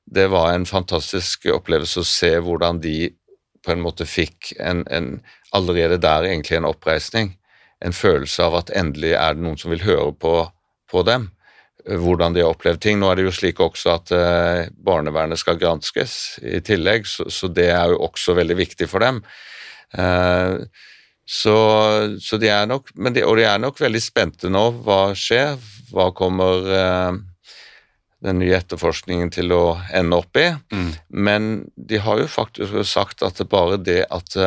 det var en fantastisk opplevelse å se hvordan de på en måte fikk en, en allerede der egentlig en oppreisning. En følelse av at endelig er det noen som vil høre på, på dem hvordan de har opplevd ting. Nå er det jo slik også at eh, barnevernet skal granskes i tillegg, så, så, det er jo også veldig viktig for dem. Eh, så, så de er nok, de, Og de er nok veldig spente nå. Hva skjer? Hva kommer eh, den nye etterforskningen til å ende opp i? Mm. Men de har jo faktisk sagt at det bare det at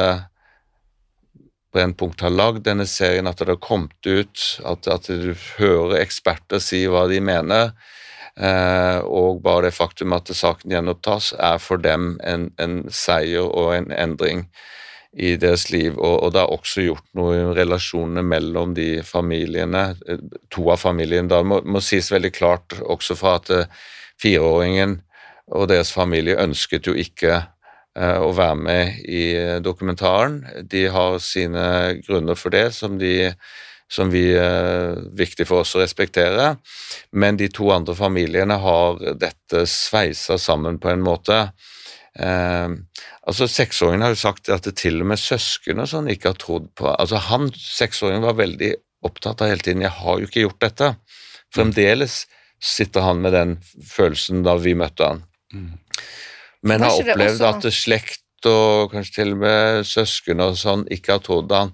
Brennpunkt har lagd denne serien, at det har kommet ut, at, at du hører eksperter si hva de mener, eh, og bare det faktum at saken gjenopptas, er for dem en, en seier og en endring i deres liv. Og, og, det har også gjort noe i relasjonene mellom de familiene, to av familiene. Det må, må sies veldig klart også fra at eh, fireåringen og deres familie ønsket jo ikke å være med i dokumentaren. De har sine grunner for det, som, de, som vi er eh, viktig for oss å respektere. Men de to andre familiene har dette sveisa sammen på en måte. Eh, altså Seksåringen har jo sagt at det til og med søsken og sånn ikke har trodd på Altså Han seksåringen var veldig opptatt av hele tiden 'jeg har jo ikke gjort dette'. Fremdeles sitter han med den følelsen da vi møtte han. Mm men har opplevd også... at slekt og kanskje til og med søsken og sånn ikke har trodd han.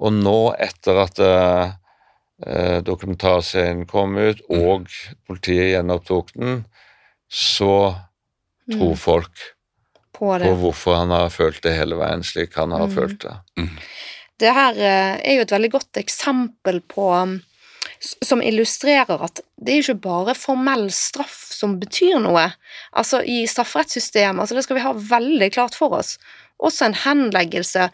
Og nå, etter at uh, dokumentarserien kom ut, mm. og politiet gjenopptok den, så tror mm. folk på, på, hvorfor han har følt det hele veien slik han har mm. følt det. Mm. Det her uh, er jo et veldig godt eksempel på um, som illustrerer at det er ikke bare formell straff som betyr noe. Altså I strafferettssystemet, altså det skal vi ha veldig klart for oss. Også en henleggelse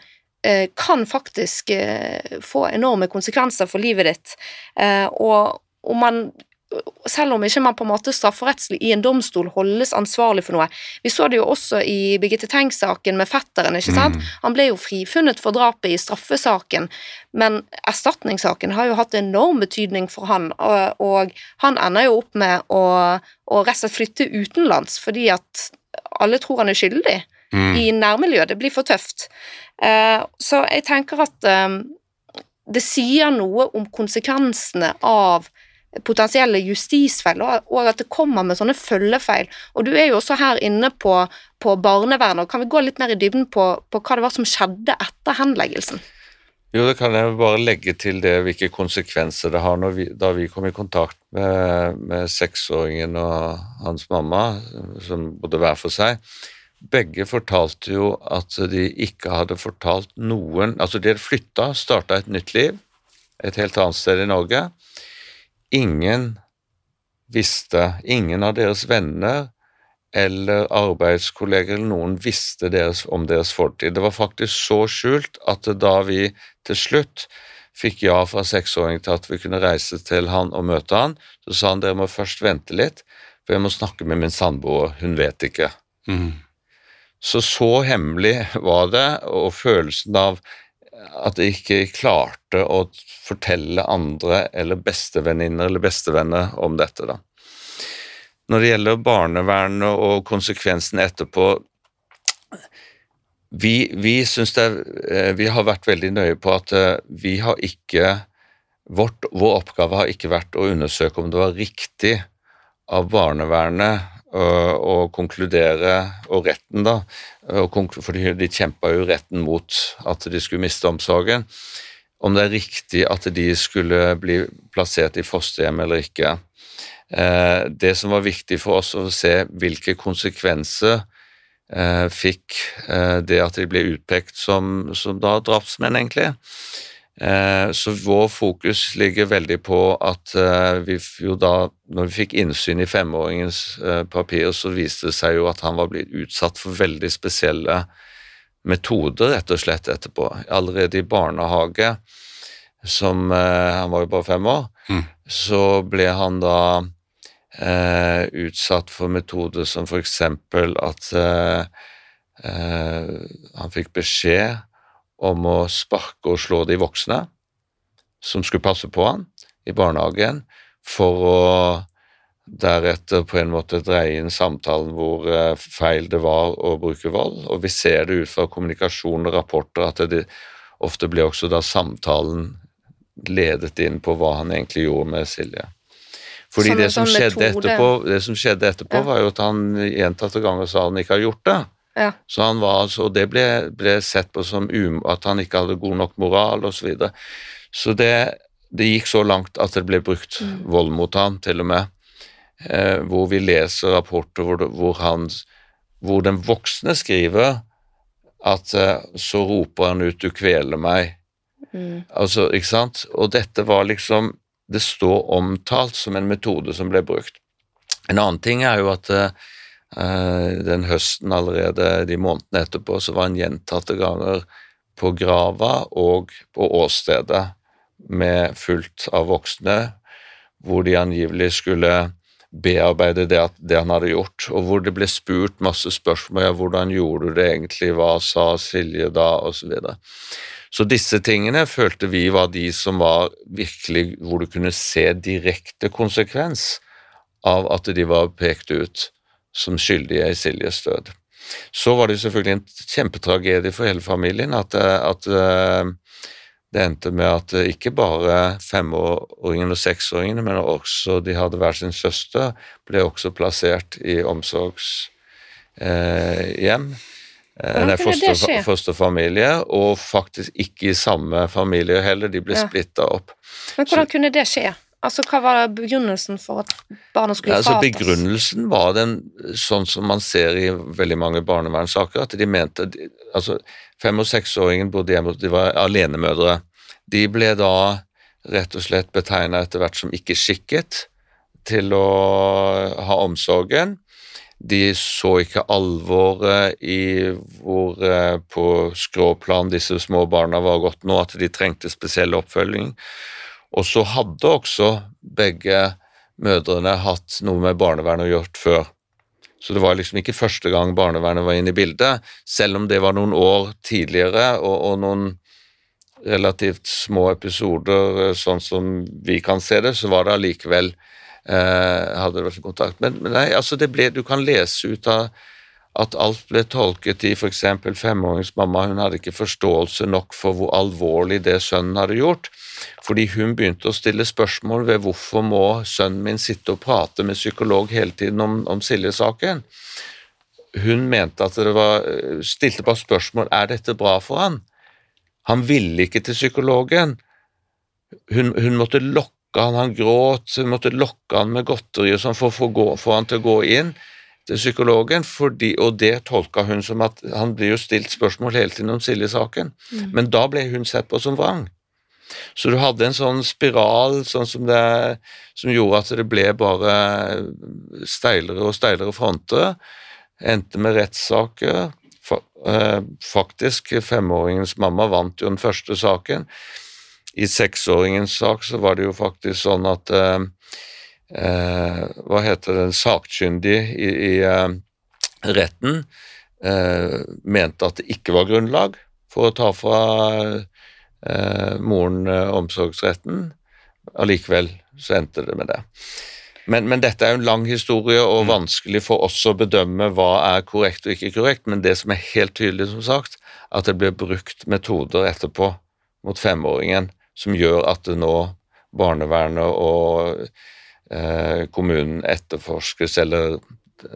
eh, kan faktisk eh, få enorme konsekvenser for livet ditt. Eh, og om man selv om ikke man på en måte strafferettslig i en domstol holdes ansvarlig for noe. Vi så det jo også i Birgitte Tengs-saken med fetteren. ikke sant? Mm. Han ble jo frifunnet for drapet i straffesaken, men erstatningssaken har jo hatt enorm betydning for han, og, og han ender jo opp med å, å rett og slett flytte utenlands fordi at alle tror han er skyldig mm. i nærmiljøet. Det blir for tøft. Uh, så jeg tenker at um, det sier noe om konsekvensene av potensielle justisfeil, og at det kommer med sånne følgefeil. Og du er jo også her inne på, på barnevernet, og kan vi gå litt mer i dybden på, på, hva det var som skjedde etter henleggelsen? Jo, det kan jeg bare legge til det hvilke konsekvenser det har vi, da vi kom i kontakt med, med seksåringen og hans mamma, som bodde hver for seg. Begge fortalte jo at de ikke hadde fortalt noen Altså, de hadde flytta, starta et nytt liv et helt annet sted i Norge ingen visste, ingen av deres venner eller arbeidskolleger eller noen visste deres, om deres fortid. Det var faktisk så skjult at da vi til slutt fikk ja fra seksåringen til at vi kunne reise til han og møte han, så sa han dere må først vente litt, for jeg må snakke med min samboer, hun vet ikke. Mm. Så så hemmelig var det, og følelsen av at jeg ikke klarte å fortelle andre eller bestevenninner eller bestevenner om dette. da. Når det gjelder barnevernet og konsekvensene etterpå Vi, vi det eh, Vi har vært veldig nøye på at eh, vi har ikke vårt, Vår oppgave har ikke vært å undersøke om det var riktig av barnevernet å konkludere, og retten, da, for de kjempa jo retten mot at de skulle miste omsorgen, om det er riktig at de skulle bli plassert i fosterhjem eller ikke. Eh, det som var viktig for oss å se hvilke konsekvenser eh, fikk eh, det at de ble utpekt som, som da drapsmenn, egentlig. Eh, så vår fokus ligger veldig på at eh, vi jo da, når vi fikk innsyn i femåringens eh, papirer, så viste det seg jo at han var blitt utsatt for veldig spesielle metoder, rett og slett, etterpå. Allerede i barnehage, som Han var jo bare fem år. Mm. Så ble han da eh, utsatt for metoder som eksempel at eh, han fikk beskjed om å sparke og slå de voksne som skulle passe på han i barnehagen, for å deretter på en måte dreie inn samtalen hvor eh, feil det var å bruke vold. Og vi ser det ut fra kommunikasjon og rapporter at det ofte ble også da samtalen ledet inn på hva han egentlig gjorde med Silje. Fordi det som, sånn etterpå, det som skjedde etterpå, Ja. var jo at han gjentatte ganger sa han ikke har gjort det. Ja. Så han var altså, og det ble, ble sett på som um, at han ikke hadde god nok moral osv. Så, videre. så det, det gikk så langt at det ble brukt Mm. vold mot han, til og med. Eh, hvor vi leser rapporter hvor, det- hvor, han, hvor den voksne skriver at eh, så roper han ut 'du kveler meg'. Mm. Altså, ikke sant? Og dette var liksom Det står omtalt som en metode som ble brukt. En annen ting er jo at eh, den høsten allerede, de månedene etterpå, så var han gjentatte ganger på grava og på åstedet med fullt av voksne, hvor de angivelig skulle bearbeide det, det han hadde gjort, og hvor det ble spurt masse spørsmål ja, hvordan gjorde du det egentlig, hva sa Silje da, osv. Så, videre. så disse tingene følte vi var de som var virkelig hvor du kunne se direkte konsekvens av at de var pekt ut som skyldige i Siljes død. Så var det selvfølgelig en kjempetragedie for hele familien at, eh, at eh, det endte med at eh, ikke bare femåringen og seksåringene, men også de hadde hver sin søster, ble også plassert i omsorgshjem. Eh, foster, fosterfamilie, og faktisk ikke i samme familie heller, de ble Ja. splitta opp. Men hvordan kunne det skje? Altså, Hva var begrunnelsen for at barna skulle Ja, altså, begrunnelsen var den sånn som man ser i veldig mange barnevernssaker, at de mente altså Fem- og seksåringen bodde hjemme, de var alenemødre. De ble da rett og slett betegna etter hvert som ikke skikket til å ha omsorgen. De så ikke alvoret i hvor eh, på skråplan disse små barna var gått nå, at de trengte spesiell oppfølging. Og så hadde også begge mødrene hatt noe med barnevernet å gjøre før. Så det var liksom ikke første gang barnevernet var inne i bildet, selv om det var noen år tidligere og, og noen relativt små episoder, eh, sånn som vi kan se det, så var det allikevel eh, hadde det vært kontakt. Men, nei, altså ble, du kan lese ut av at alt ble tolket i f.eks. femåringsmamma, hun hadde ikke forståelse nok for hvor alvorlig det sønnen hadde gjort, fordi hun begynte å stille spørsmål ved hvorfor må sønnen min sitte og prate med psykolog hele tiden om, om Silje-saken. Hun mente at det var, stilte bare spørsmål er dette bra for han. Han ville ikke til psykologen. Hun, hun måtte lokke han, han gråt, hun måtte lokke han med godteri og sånn for å få han til å gå inn til psykologen, fordi, og det tolka hun som at han blir jo stilt spørsmål hele tiden om Silje-saken, men da ble hun sett på som vrang. Så du hadde en sånn spiral sånn som, det, som gjorde at det ble bare steilere og steilere fronter. Endte med rettssaker. Eh, Faktisk, femåringens mamma vant jo den første saken. I seksåringens sak så var det jo faktisk sånn at eh, eh, Hva heter det, en sakkyndig i, i eh, retten eh, mente at det ikke var grunnlag for å ta fra eh, moren eh, omsorgsretten. Allikevel så endte det med det. Men, men dette er jo en lang historie og vanskelig for oss å bedømme hva er korrekt og ikke korrekt, men det som er helt tydelig, som sagt, at det blir brukt metoder etterpå mot femåringen som gjør at det nå barnevernet og eh, kommunen etterforskes eller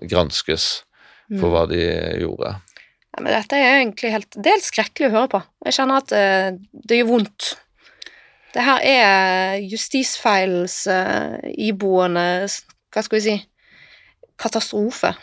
granskes for hva de gjorde. Ja, men dette er egentlig helt, det skrekkelig å høre på. Jeg kjenner at uh, det gjør vondt. Det her er justisfeilens uh, iboende Hva skal vi si katastrofe.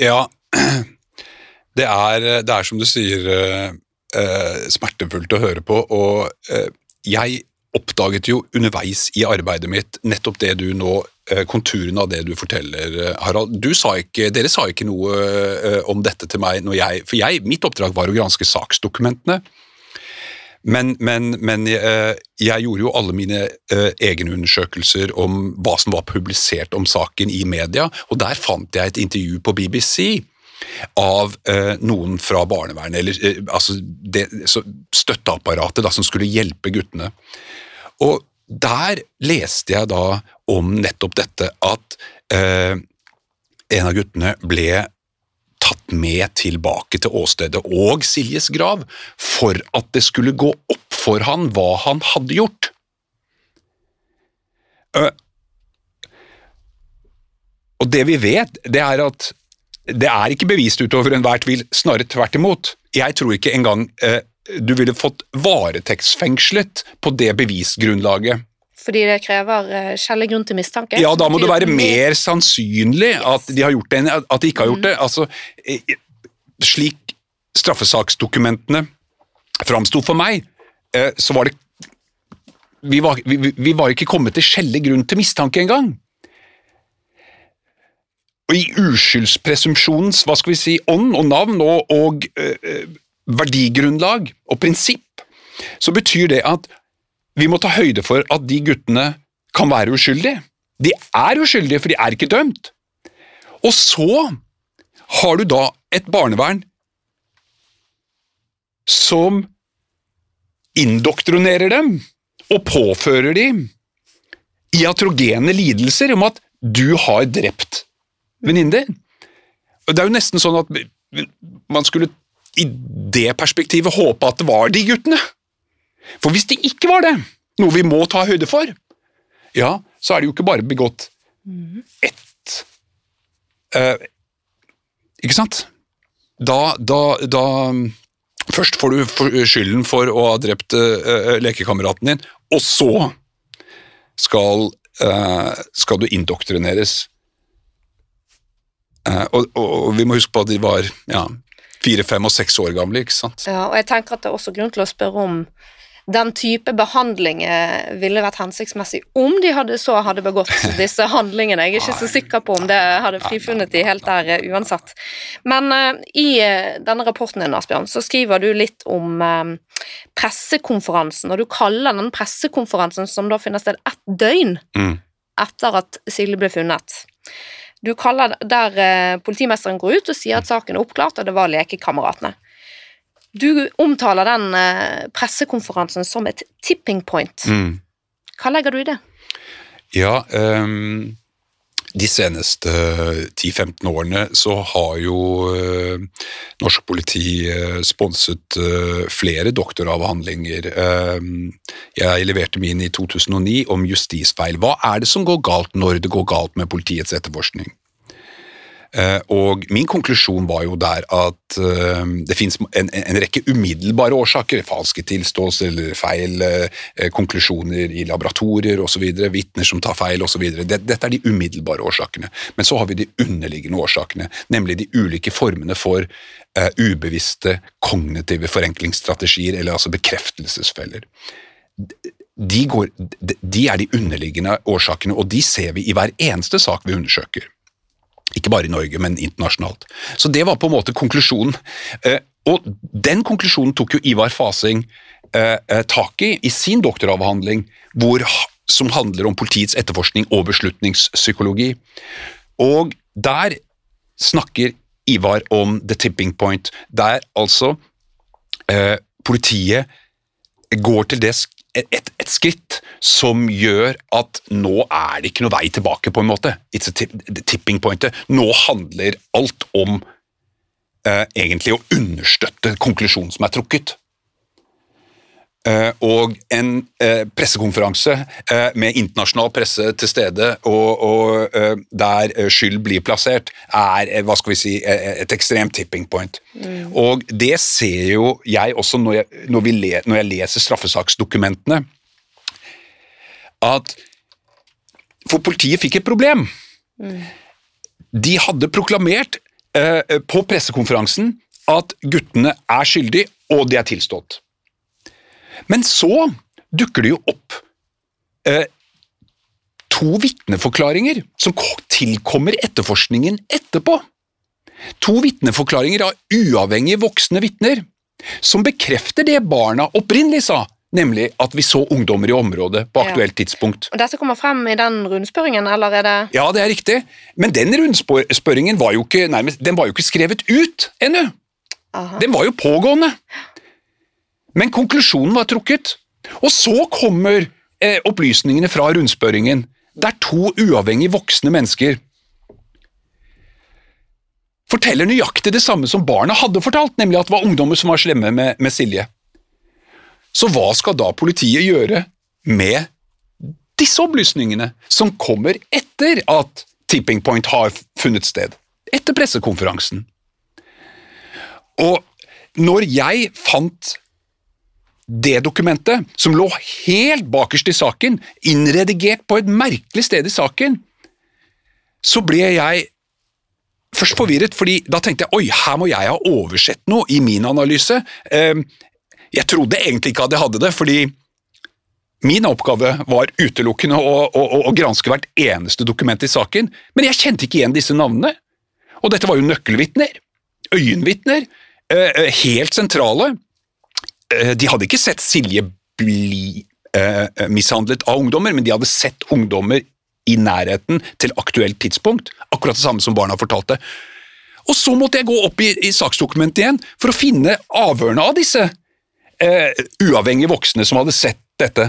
Ja, det er, det er som du sier uh, eh, smertefullt å høre på, og eh, jeg oppdaget jo underveis i arbeidet mitt nettopp det du nå eh, konturene av det du forteller, eh, Harald. Du sa ikke, dere sa ikke noe eh, om dette til meg jeg For jeg, mitt oppdrag var å granske saksdokumentene. Men, men, men jeg gjorde jo alle mine egne undersøkelser om hva som var publisert om saken i media, og der fant jeg et intervju på BBC av eh, noen fra barnevernet, eller eh, altså det, støtteapparatet da, som skulle hjelpe guttene. Og der leste jeg da om nettopp dette at eh, en av guttene ble tatt med tilbake til åstedet og Siljes grav for at det skulle gå opp for han hva han hadde gjort. Uh, og det vi vet, det er at det er ikke bevist utover enhver tvil, snarere tvert imot. Jeg tror ikke engang eh, du ville fått varetektsfengslet på det bevisgrunnlaget. Fordi det krever uh, skjellig grunn til mistanke? Ja, da må det være mer sannsynlig at de har gjort det enn at de ikke har gjort det. Altså, eh, slik straffesaksdokumentene framsto for meg, eh, så var det vi var, vi, vi var ikke kommet til skjellig grunn til mistanke engang. Og i uskyldspresumpsjonens hva skal vi si, ånd og navn og, og eh, verdigrunnlag og prinsipp, så betyr det at vi må ta høyde for at de guttene kan være uskyldige. De er uskyldige, for de er ikke dømt. Og så har du da et barnevern som indoktrinerer dem og påfører dem iatrogene lidelser om at du har drept venninnen din. Det er jo nesten sånn at man skulle i det perspektivet håpe at det var de guttene. For hvis det ikke var det, noe vi må ta høyde for, ja, så er det jo ikke bare begått ett uh, Ikke sant? Da, da, da Først får du skylden for å ha drept uh, lekekameraten din, og så skal, uh, skal du indoktrineres. Uh, og, og, vi må huske på at de var ja, fire, fem og seks år gamle. ikke sant? Ja, og jeg tenker at det er også grunn til å spørre om den type behandling eh, ville vært hensiktsmessig om de hadde så hadde begått disse handlingene. Jeg er ikke så sikker på om det hadde frifunnet de helt der eh, uansett. Men uh, i denne rapporten din, Asbjørn, så skriver du litt om uh, pressekonferansen, og du kaller den pressekonferansen som da finner sted ett døgn mm. etter at Silje ble funnet. Du kaller der eh, politimesteren går ut og sier at saken er oppklart, og det var lekekameratene. Du omtaler den eh, pressekonferansen som et tipping point. Mm. Hva legger du i det? Ja, um, de seneste 10-15 årene så har jo uh, norsk politi uh, sponset flere doktoravhandlinger. Jeg leverte min i 2009 om justisfeil. Hva er det som går galt når det går galt med politiets etterforskning? Eh, og min konklusjon var jo der at eh, det finnes en, en rekke umiddelbare årsaker. Falske tilståelser eller feil eh, konklusjoner i laboratorier osv. Vitner som tar feil osv. Dette er de umiddelbare årsakene. Men så har vi de underliggende årsakene, nemlig de ulike formene for ubevisste kognitive forenklingsstrategier, eller altså bekreftelsesfeller. De, går, de er de underliggende årsakene, og de ser vi i hver eneste sak vi undersøker. Ikke bare i Norge, men internasjonalt. Så det var på en måte konklusjonen. Eh, og den konklusjonen tok jo Ivar Fasing eh, eh, tak i i sin doktoravhandling, hvor, som handler om politiets etterforskning og beslutningspsykologi. Og der snakker Ivar om the tipping point, der altså eh, politiet går til det et, et, skritt som gjør at nå er det ikke noe vei tilbake, på en måte. It's a tipping point. Nå handler alt om eh, egentlig å understøtte konklusjonen som er trukket. Uh, og en uh, pressekonferanse uh, med internasjonal presse til stede, og, og der skyld blir plassert, er hva skal vi si, et ekstremt tipping point. Mm. Og det ser jo jeg også når jeg, når le, når jeg leser straffesaksdokumentene, at For politiet fikk et problem. Mm. De hadde proklamert på pressekonferansen at guttene er skyldige, og de er tilstått. Men så dukker det jo opp eh, to vitneforklaringer som tilkommer etterforskningen etterpå. To vitneforklaringer av uavhengige voksne vitner som bekrefter det barna opprinnelig sa, nemlig at vi så ungdommer i området på aktuelt tidspunkt. Og Dette kommer frem i den rundspørringen, eller er det Ja, det er riktig, men den rundspørringen var jo ikke, nærmest, den var jo ikke skrevet ut ennå. Den var jo pågående. Men konklusjonen var trukket. Og så kommer eh, opplysningene fra rundspørringen, der to uavhengig voksne mennesker forteller nøyaktig det samme som barna hadde fortalt, nemlig at det var ungdommer som var slemme med, med Silje. Så hva skal da politiet gjøre med disse opplysningene, som kommer etter at tipping point har funnet sted? Etter pressekonferansen. Og når jeg fant det dokumentet, som lå helt bakerst i saken, innredigert på et merkelig sted i saken, så ble jeg først forvirret, fordi da tenkte jeg oi, her må jeg ha oversett noe i min analyse. Ehm, jeg trodde egentlig ikke at jeg hadde det, fordi min oppgave var utelukkende å, å, å granske hvert eneste dokument i saken, men jeg kjente ikke igjen disse navnene. Og dette var jo nøkkelvitner, øyenvitner, eh, eh, helt sentrale. Eh, de hadde ikke sett Silje bli mishandlet av ungdommer, men de hadde sett ungdommer i nærheten til aktuelt tidspunkt. Akkurat det samme som barna fortalte. Og så måtte jeg gå opp i, i saksdokumentet igjen for å finne avhørene av disse eh, uavhengige voksne som hadde sett dette.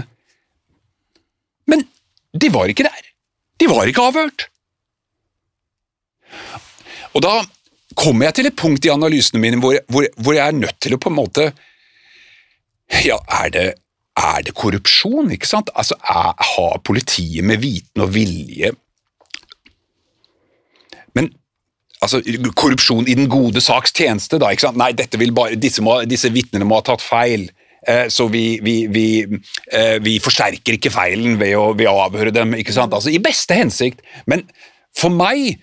Men de var ikke der. De var ikke avhørt. Og da kommer jeg til et punkt i analysene mine hvor, hvor, hvor jeg er nødt til å på en måte Ja, er det, er det korrupsjon, ikke sant? Altså, er, Har politiet med viten og vilje Men altså, korrupsjon i den gode saks tjeneste, da. ikke sant? Nei, bare, disse, må, disse vitnene må ha tatt feil. Eh, så vi, vi, vi, eh, vi, forsterker ikke feilen ved å, ved å avhøre dem. Altså, I beste hensikt. Men for meg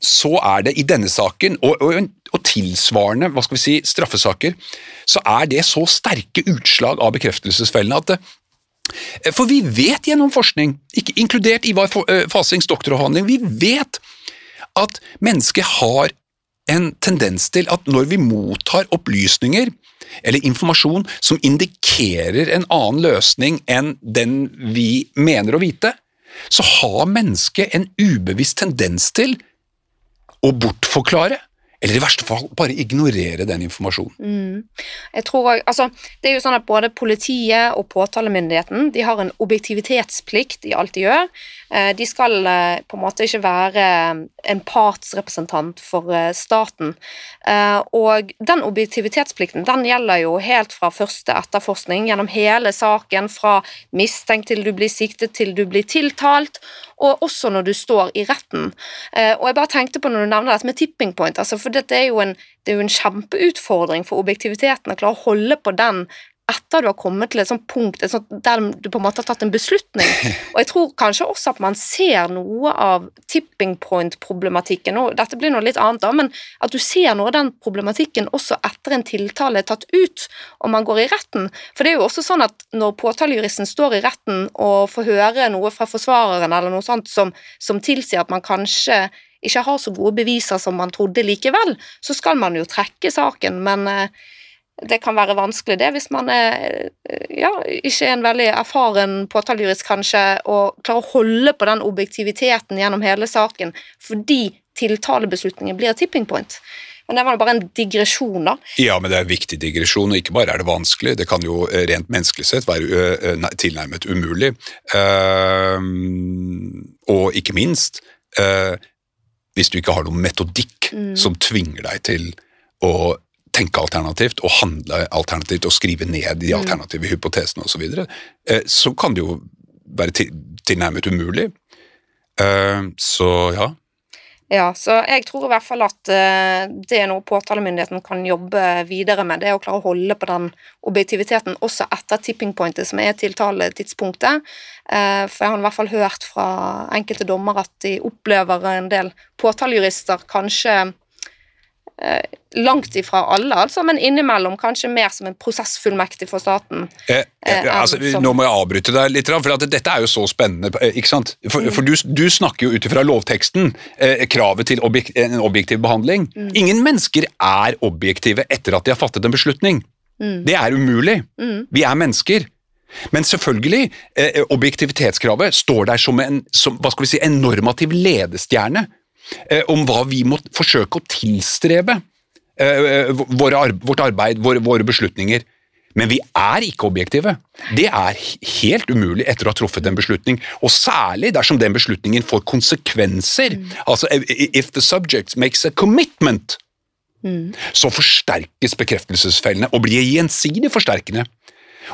så er det i denne saken, og, og, og, tilsvarende hva skal vi si, straffesaker, så er det så sterke utslag av bekreftelsesfellene at eh, For vi vet gjennom forskning, ikke inkludert Ivar eh, Fasings doktoravhandling, vi vet at mennesket har en tendens til at når vi mottar opplysninger eller informasjon som indikerer en annen løsning enn den vi mener å vite, så har mennesket en ubevisst tendens til å bortforklare, eller i verste fall bare ignorere den informasjonen. Mm. Jeg tror, altså, det er jo sånn at Både politiet og påtalemyndigheten de har en objektivitetsplikt i alt de gjør. Eh, de skal eh, på en måte ikke være en partsrepresentant for eh, staten. Og den objektivitetsplikten den gjelder jo helt fra første etterforskning, gjennom hele saken, fra mistenkt til du blir siktet til du blir tiltalt, og også når du står i retten. Og jeg bare tenkte på når du nevner dette med tipping point, altså for dette er jo en, det er jo en kjempeutfordring for objektiviteten å klare å holde på den etter du har kommet til et sånt punkt et sånt, der du på en måte har tatt en beslutning. Og jeg tror kanskje også at man ser noe av tipping point-problematikken, og dette blir noe litt annet da, men at du ser noe av den problematikken også etter en tiltale er tatt ut, og man går i retten. For det er jo også sånn at når påtalejuristen står i retten og får høre noe fra forsvareren eller noe sånt som, som tilsier at man kanskje ikke har så gode beviser som man trodde likevel, så skal man jo trekke saken, men eh, det kan være vanskelig det hvis man er, ja, ikke er en veldig erfaren påtalejurist, kanskje, og klarer å holde på den objektiviteten gjennom hele saken fordi tiltalebeslutningen blir tipping point. Men det var bare en digresjon, da. Ja, men det er en viktig digresjon, og ikke bare er det vanskelig, det kan jo eh, rent menneskelig sett være tilnærmet umulig. Uh, og ikke minst, uh, hvis du ikke har noen metodikk mm. som tvinger deg til å tenke alternativt og handle alternativt og skrive ned de mm. alternative mm. hypotesene osv., så, videre, eh, så kan det jo være tilnærmet umulig. Eh, så ja. Ja, så jeg tror i hvert fall at eh, det er noe påtalemyndigheten kan jobbe videre med. Det er å klare å holde på den objektiviteten også etter tipping pointet, som er tiltaletidspunktet. For jeg har i hvert fall hørt fra enkelte dommer at de opplever en del påtalejurister kanskje langt ifra alle, altså, men innimellom kanskje mer som en prosessfullmektig for staten. Eh, eh, altså. Nå må jeg avbryte deg litt, for dette er jo så spennende. Eh, ikke sant? For, for du, du, snakker jo ut ifra lovteksten, eh, kravet til objek en objektiv behandling. Mm. Ingen mennesker er objektive etter at de har fattet en beslutning. Mm. Det er umulig. Mm. Vi er mennesker. Men selvfølgelig, eh, objektivitetskravet står der som en, som, hva skal vi si, en normativ ledestjerne Eh, om hva vi må forsøke å tilstrebe. Eh, eh, vårt arbeid, våre, beslutninger. Men vi er ikke objektive. Det er helt umulig etter å ha truffet en beslutning, og særlig dersom den beslutningen får konsekvenser. Mm. Altså, if the subject makes a commitment, mm. så forsterkes bekreftelsesfellene og blir gjensidig forsterkende.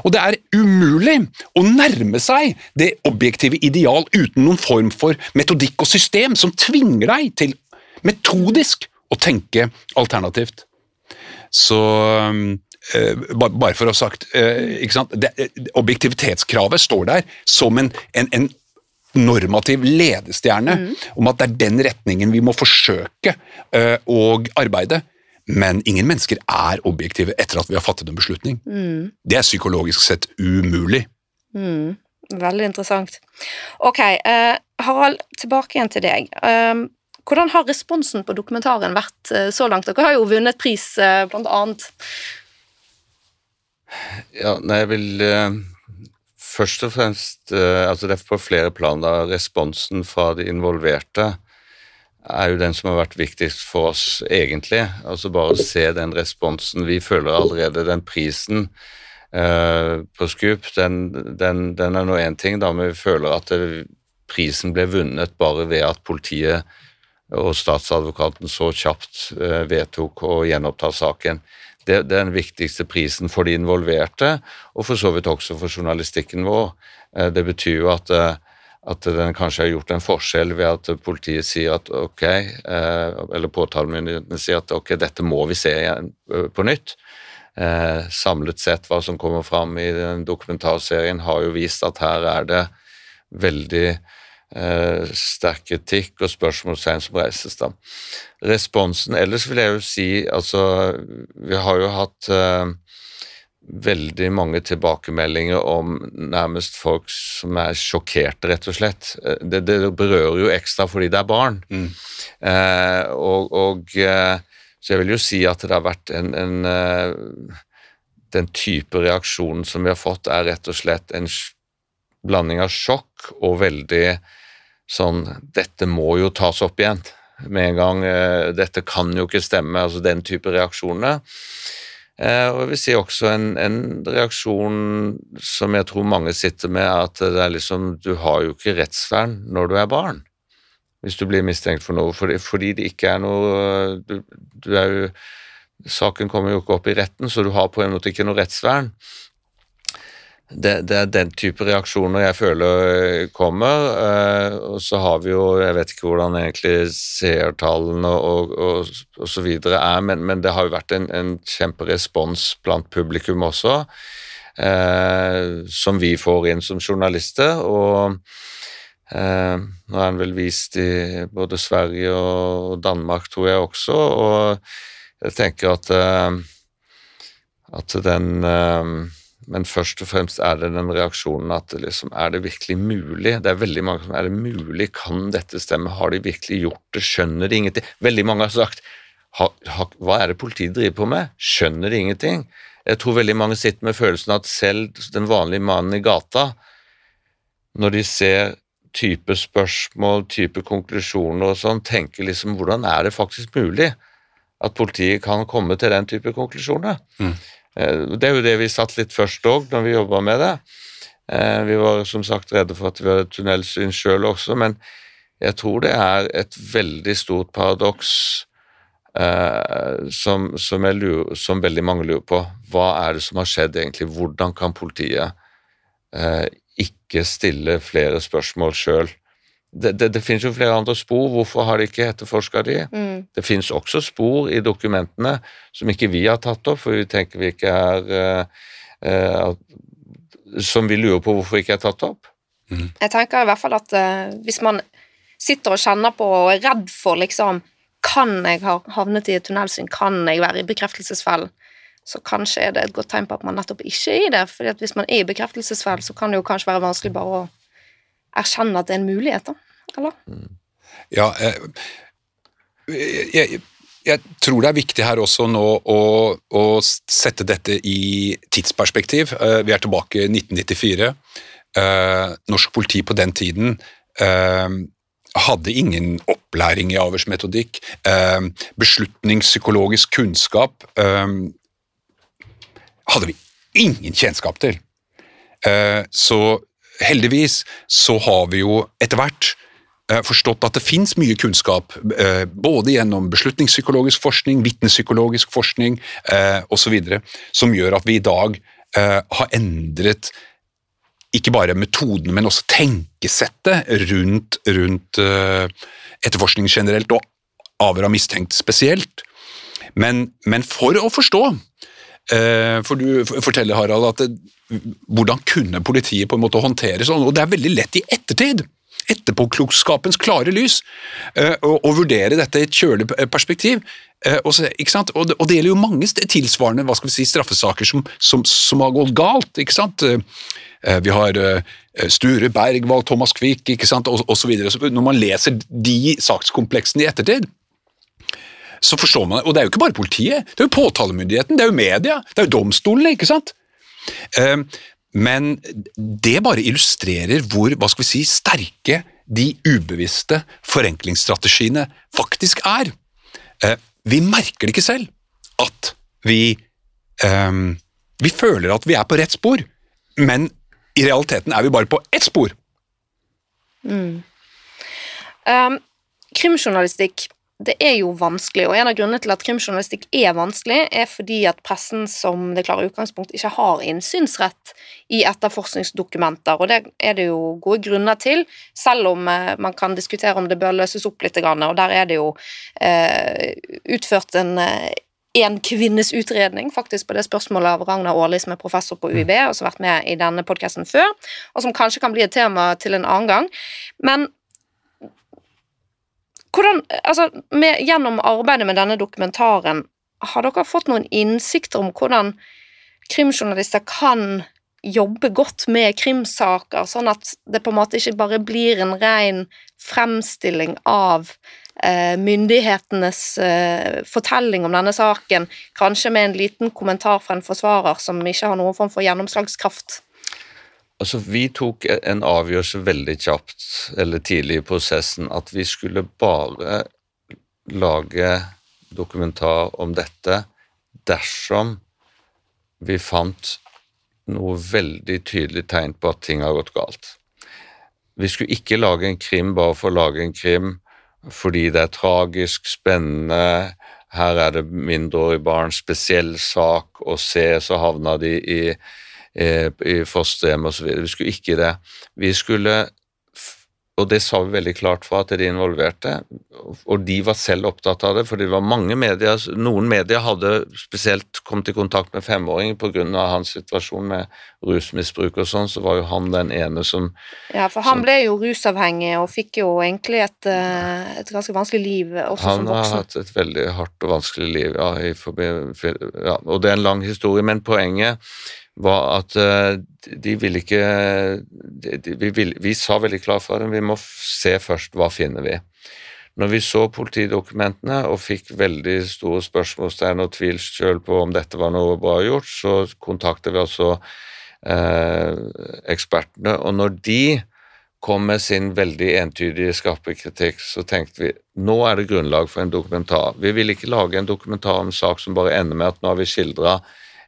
Og det er umulig å nærme seg det objektive ideal uten noen form for metodikk og system som tvinger deg til metodisk å tenke alternativt. Så uh, bare for å ha sagt uh, det, Objektivitetskravet står der som en, en, en normativ ledestjerne mm. om at det er den retningen vi må forsøke å arbeide. Men ingen mennesker er objektive etter at vi har fattet en beslutning. Mm. Det er psykologisk sett umulig. Mm. Veldig interessant. Ok, uh, Harald, tilbake igjen til deg. Uh, hvordan har responsen på dokumentaren vært uh, så langt? Dere har jo vunnet pris, blant annet. Ja, nei, jeg vil først og fremst Altså, det er på flere plan, da. Responsen fra de involverte er jo den som har vært viktigst for oss, egentlig. Altså bare å se den responsen. Vi føler allerede den prisen eh, på Scoop, den, den, den er nå én ting, da, men vi føler at det, prisen ble vunnet bare ved at politiet og statsadvokaten så kjapt eh, vedtok å gjenoppta saken. Det, det, er den viktigste prisen for de involverte, og for så vidt også for journalistikken vår. Eh, det betyr jo at at den kanskje har gjort en forskjell ved at politiet sier at ok, eh, eller påtalemyndighetene sier at ok, dette må vi se igjen eh, på nytt. Eh, samlet sett, hva som kommer fram i den dokumentarserien, har jo vist at her er det veldig sterk kritikk og spørsmålstegn som reises. da. Responsen ellers vil jeg jo si altså Vi har jo hatt veldig mange tilbakemeldinger om nærmest folk som er sjokkerte, rett og slett. Det, det berører jo ekstra fordi det er barn. Mm. Eh, og, og, eh, så jeg vil jo si at det har vært en, en uh, Den type reaksjonen som vi har fått, er rett og slett en blanding av sjokk og veldig sånn Dette må jo tas opp igjen med en gang. Dette kan jo ikke stemme. Altså den type reaksjoner. Eh, og jeg vil si også en, en, reaksjon som jeg tror mange sitter med, er at det er liksom Du har jo ikke rettsvern når du er barn, hvis du blir mistenkt for noe, fordi, fordi det ikke er noe du, du er jo Saken kommer jo ikke opp i retten, så du har på en måte ikke noe rettsvern det, det, er den type reaksjoner jeg føler eh, kommer. Eh, og så har vi jo Jeg vet ikke hvordan egentlig seertallene og, og, og, så videre er, men, men, det har jo vært en, en kjemperespons blant publikum også, eh, som vi får inn som journalister. og eh, nå er den vel vist i både Sverige og Danmark, tror jeg også, og jeg tenker at, eh, at den eh, men først og fremst er det den reaksjonen at liksom, er det virkelig mulig? Det er veldig mange som er det mulig, kan dette stemme, har de virkelig gjort det, skjønner de ingenting? Veldig mange har sagt ha, ha, hva er det politiet driver på med, skjønner de ingenting? Jeg tror veldig mange sitter med følelsen at selv den vanlige mannen i gata, når de ser type spørsmål, type konklusjoner og sånn, tenker liksom hvordan er det faktisk mulig at politiet kan komme til den type konklusjoner? Mm. Eh, det er jo det vi satt litt først òg, når vi jobba med det. Eh, vi var som sagt redde for at vi hadde tunnelsyn sjøl også, men jeg tror det er et veldig stort paradoks eh, som, som, lurer, som, veldig mange lurer på. Hva er det som har skjedd egentlig? Hvordan kan politiet eh, ikke stille flere spørsmål sjøl? Det, det, det, finnes jo flere andre spor, hvorfor har de ikke etterforska de? Mm. Det finnes også spor i dokumentene som ikke vi har tatt opp, for vi tenker vi ikke er uh, uh, Som vi lurer på hvorfor ikke er tatt opp. Mm. Jeg tenker i hvert fall at uh, hvis man sitter og kjenner på og er redd for liksom Kan jeg ha havnet i et tunnelsyn? Kan jeg være i bekreftelsesfellen? Så kanskje er det et godt tegn på at man nettopp ikke er i det. fordi at hvis man er i bekreftelsesfellen, så kan det jo kanskje være vanskelig bare å erkjenne at det er en mulighet, da? Eller? Ja, jeg, jeg, jeg, tror det er viktig her også nå å, å, sette dette i tidsperspektiv. Eh, vi er tilbake i 1994. Eh, norsk politi på den tiden eh, hadde ingen opplæring i avhørsmetodikk. Beslutningspsykologisk kunnskap hadde vi ingen kjennskap til. Eh, så heldigvis så har vi jo etter hvert eh, forstått at det fins mye kunnskap, eh, både gjennom beslutningspsykologisk forskning, vitnepsykologisk forskning eh, osv., som gjør at vi i dag har endret ikke bare metodene, men også tenkesettet rundt, rundt etterforskning generelt, og avhør av mistenkt spesielt. Men, men, for å forstå, for du forteller Harald at hvordan kunne politiet på en måte håndtere sånn, og det er veldig lett i ettertid etterpåklokskapens klare lys, å uh, vurdere dette i et kjølig perspektiv. Uh, og, så, og, det, og, det, gjelder jo mange tilsvarende hva skal vi si, straffesaker som, som, som har gått galt. ikke sant? Eh, vi har eh, Sture Bergvald, Thomas Quick ikke og osv. Når man leser de sakskompleksene i ettertid, så forstår man Og det er jo ikke bare politiet, det er jo påtalemyndigheten, det er jo media, det er jo domstolene, ikke sant? Eh, men det bare illustrerer hvor hva skal vi si, sterke de ubevisste forenklingsstrategiene faktisk er. Vi merker det ikke selv at vi Vi føler at vi er på rett spor, men i realiteten er vi bare på ett spor. Mm. Um, krimjournalistikk det er jo vanskelig, og en av grunnene til at krimjournalistikk er vanskelig, er fordi at pressen som det klare utgangspunkt ikke har innsynsrett i etterforskningsdokumenter, og det er det jo gode grunner til, selv om eh, man kan diskutere om det bør løses opp litt, og der er det jo eh, utført en eh, en kvinnes utredning faktisk på det spørsmålet av Ragnar Aarli, som er professor på UiB, og som har vært med i denne podkasten før, og som kanskje kan bli et tema til en annen gang. Men hvordan Altså, med, gjennom arbeidet med denne dokumentaren, har dere fått noen innsikter om hvordan krimjournalister kan jobbe godt med krimsaker, sånn at det på en måte ikke bare blir en ren fremstilling av Eh, myndighetenes eh, fortelling om denne saken, kanskje med en liten kommentar fra en forsvarer som ikke har noen form for gjennomslagskraft? Altså, Vi tok en avgjørelse veldig kjapt, eller tidlig i prosessen, at vi skulle bare lage dokumentar om dette dersom vi fant noe veldig tydelig tegn på at ting har gått galt. Vi skulle ikke lage en krim bare for å lage en krim fordi det er tragisk, spennende. Her er det mindreårige barn, spesiell sak å se, så havna de i, i, i fosterhjem osv. Vi skulle ikke det. Vi skulle og det sa vi veldig klart fra til de involverte, og de var selv opptatt av det, for det var mange medier, noen medier hadde spesielt kommet i kontakt med femåringer pga. hans situasjon med rusmisbruk og sånn, så var jo han den ene som Ja, for han som, ble jo rusavhengig og fikk jo egentlig et, eh, et ganske vanskelig liv også som voksen. Han har hatt et veldig hardt og vanskelig liv, ja, ja, og det er en lang historie, men poenget var at eh, de ville ikke de, vi, vil, vi, sa veldig klart fra dem vi må se først hva finner vi. Når vi så politidokumentene og fikk veldig store spørsmålstegn og tvil selv på om dette var noe bra gjort, så kontakter vi altså eh, ekspertene. Og når de kom med sin veldig entydige, skarpe kritikk, så tenkte vi nå er det grunnlag for en dokumentar. Vi vil ikke lage en dokumentar om en sak som bare ender med at nå har vi skildra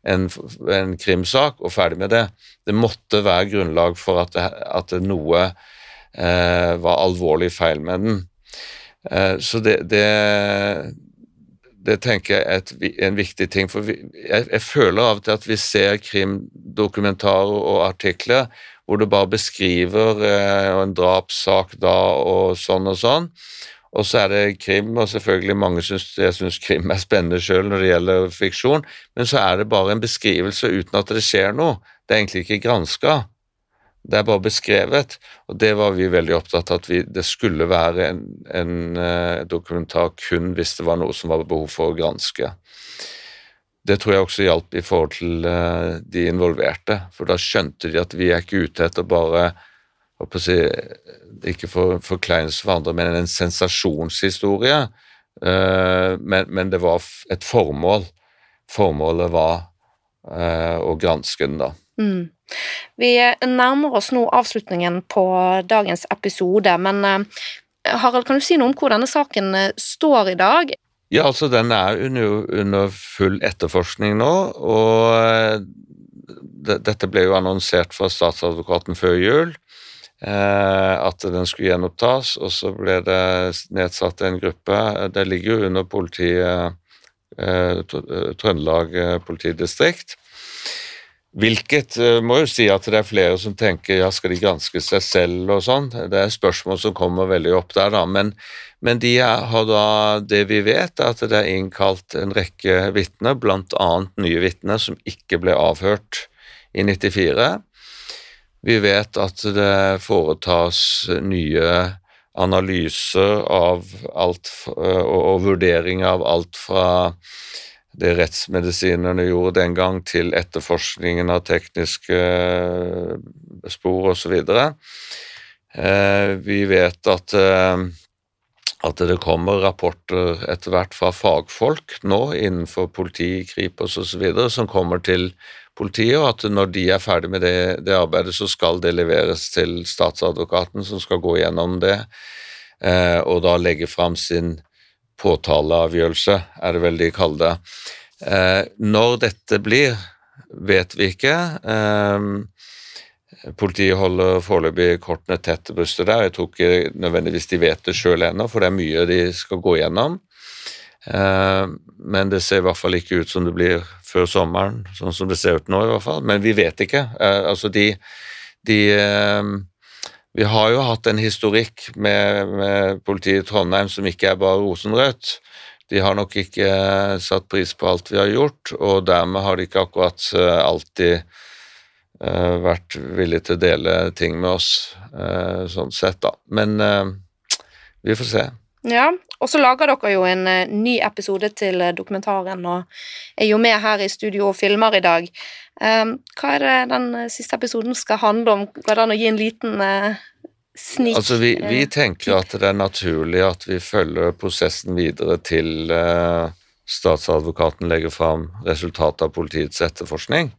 en, en, krimsak og ferdig med det. Det måtte være grunnlag for at, det, at det noe eh, var alvorlig feil med den. Eh, så det, det, det, tenker jeg er en viktig ting. For vi, jeg, jeg, føler av og til at vi ser krimdokumentarer og artikler hvor du bare beskriver eh, en drapssak da og sånn og sånn. Og så er det krim, og selvfølgelig mange syns jeg syns krim er spennende sjøl når det gjelder fiksjon, men så er det bare en beskrivelse uten at det skjer noe. Det er egentlig ikke granska. Det er bare beskrevet, og det var vi veldig opptatt av at vi, det skulle være en, en uh, dokumentar kun hvis det var noe som var behov for å granske. Det tror jeg også hjalp i forhold til uh, de involverte, for da skjønte de at vi er ikke ute etter bare å si, ikke for forkleinelse for andre, men en sensasjonshistorie. Uh, men, men, det var et formål. Formålet var uh, å granske den, da. Mm. Vi nærmer oss nå avslutningen på dagens episode, men uh, Harald, kan du si noe om hvor denne saken står i dag? Ja, altså Den er under, under full etterforskning nå, og Dette ble jo annonsert fra statsadvokaten før jul, at den skulle gjenopptas, og så ble det nedsatt en gruppe. Det ligger jo under politiet, Trøndelag politidistrikt. Hvilket må jo si at det er flere som tenker ja, skal de granske seg selv og sånn. Det er spørsmål som kommer veldig opp der, da. Men, men de har da det vi vet, er at det er innkalt en rekke vitner, bl.a. nye vitner som ikke ble avhørt i 94. Vi vet at det foretas nye analyser av alt og vurdering av alt fra det rettsmedisinerne gjorde den gang, til etterforskningen av tekniske eh, spor osv. Eh, vi vet at, eh, at det kommer rapporter etter hvert fra fagfolk nå innenfor politi, Kripos osv. som kommer til politiet, og at når de er ferdig med det, det, arbeidet, så skal det leveres til statsadvokaten, som skal gå gjennom det, og da legge fram sin påtaleavgjørelse, er det vel de kaller det. Eh, når dette blir, vet vi ikke. Eh, politiet holder foreløpig kortene tett til brystet der. Jeg tror ikke nødvendigvis de vet det sjøl ennå, for det er mye de skal gå gjennom. Eh, men det ser i hvert fall ikke ut som det blir før sommeren, sånn som det ser ut nå i hvert fall. Men vi vet ikke. Eh, altså de, de eh, vi har jo hatt en historikk med, med politiet i Trondheim som ikke er bare rosenrødt. De har nok ikke eh, satt pris på alt vi har gjort, og dermed har de ikke akkurat alltid vært villige til å dele ting med oss, sånn sett, da. Men vi får se. Ja, og så lager dere jo en ny episode til dokumentaren, og er jo med her i studio og filmer i dag. hva er det den siste episoden skal handle om? Går det an å gi en liten snik Altså, vi, vi, tenker at det er naturlig at vi følger prosessen videre til statsadvokaten legger fram resultatet av politiets etterforskning.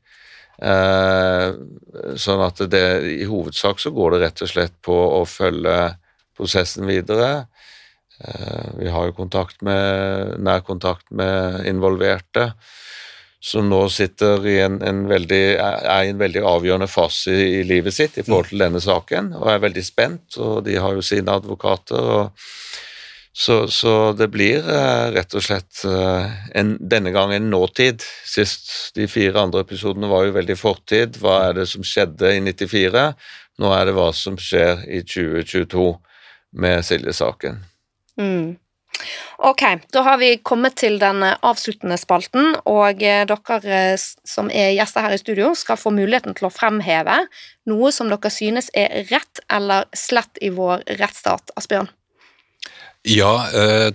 Sånn at det i hovedsak så går det rett og slett på å følge prosessen videre. Uh, vi har jo kontakt med, nær kontakt med involverte som nå sitter i en, en veldig, er i en veldig avgjørende fase i, livet sitt i forhold til denne saken, og er veldig spent. og De har jo sine advokater. og så, så, det blir eh, rett og slett eh, en, denne gang en nåtid. Sist de fire andre episodene var jo veldig fortid. Hva er det som skjedde i 94? Nå er det hva som skjer i 2022 med Silje-saken. Mm. Ok, da har vi kommet til den eh, avsluttende spalten, og eh, dere eh, som er gjester her i studio, skal få muligheten til å fremheve noe som dere synes er rett eller slett i vår rettsstat. Asbjørn? Ja,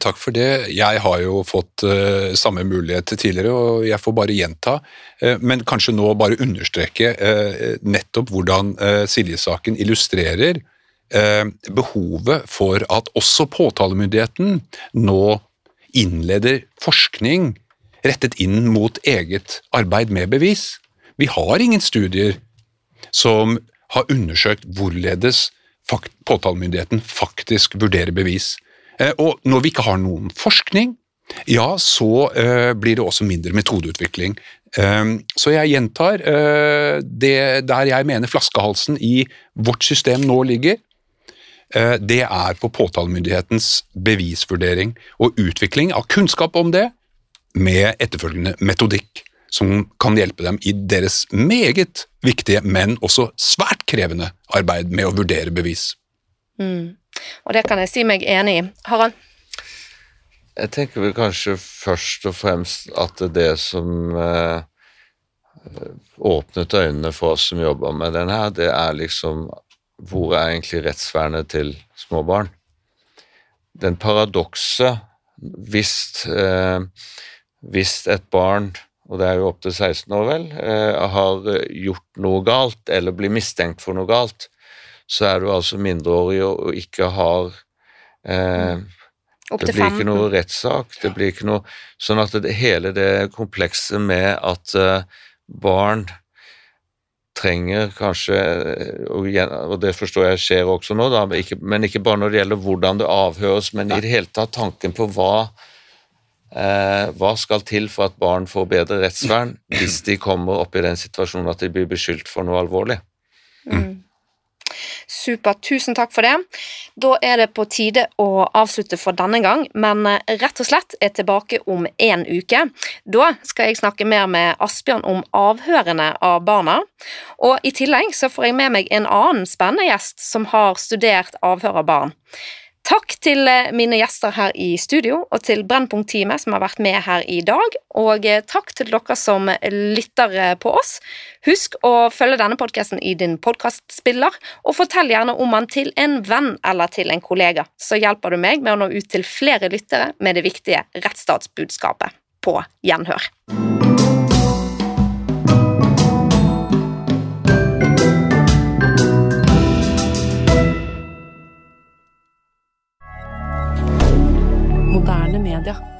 takk for det. Jeg har jo fått samme mulighet tidligere, og jeg får bare gjenta. Men kanskje nå bare understreke nettopp hvordan Silje-saken illustrerer behovet for at også påtalemyndigheten nå innleder forskning rettet inn mot eget arbeid med bevis. Vi har ingen studier som har undersøkt hvorledes påtalemyndigheten faktisk vurderer bevis. Eh, og når vi ikke har noen forskning, ja, så uh, blir det også mindre metodeutvikling. Så jeg gjentar det der jeg mener flaskehalsen i vårt system nå ligger, Eh, det er på påtalemyndighetens bevisvurdering og utvikling av kunnskap om det, med etterfølgende metodikk som kan hjelpe dem i deres meget viktige, men også svært krevende arbeid med å vurdere bevis. Mm. Og det kan jeg si meg enig i. Harald? Jeg tenker vel kanskje først og fremst at det som eh, åpnet øynene for oss som jobber med den her, det er liksom hvor er egentlig rettsvernet til små barn? Den paradokset hvis, eh, hvis et barn, og det er jo opptil 16 år vel, eh, har gjort noe galt eller blir mistenkt for noe galt, så er du altså mindreårig og ikke har eh, Det blir ikke noe rettssak. det blir ikke noe, Sånn at det, hele det komplekset med at uh, barn trenger kanskje, og det forstår jeg skjer også nå, da, men ikke bare når det gjelder hvordan det avhøres, men i det hele tatt tanken på hva, Eh, hva skal til for at barn får bedre rettsvern hvis de kommer opp i den situasjonen at de blir beskyldt for noe alvorlig? Mm. Supert, tusen takk for det. Da er det på tide å avslutte for denne gang, men eh, rett og slett er tilbake om en uke. Da skal jeg snakke mer med Asbjørn om avhørene av barna, og i tillegg så får jeg med meg en annen spennende gjest som har studert avhør av barn. Takk til eh, mine gjester her i studio, og til Brennpunkt-teamet som har vært med her i dag. Og eh, takk til dere som lytter eh, på oss. Husk å følge denne podkasten i din podkastspiller, og fortell gjerne om den til en venn eller til en kollega. Så hjelper du meg med å nå ut til flere lyttere med det viktige rettsstatsbudskapet. På gjenhør. Moderne media.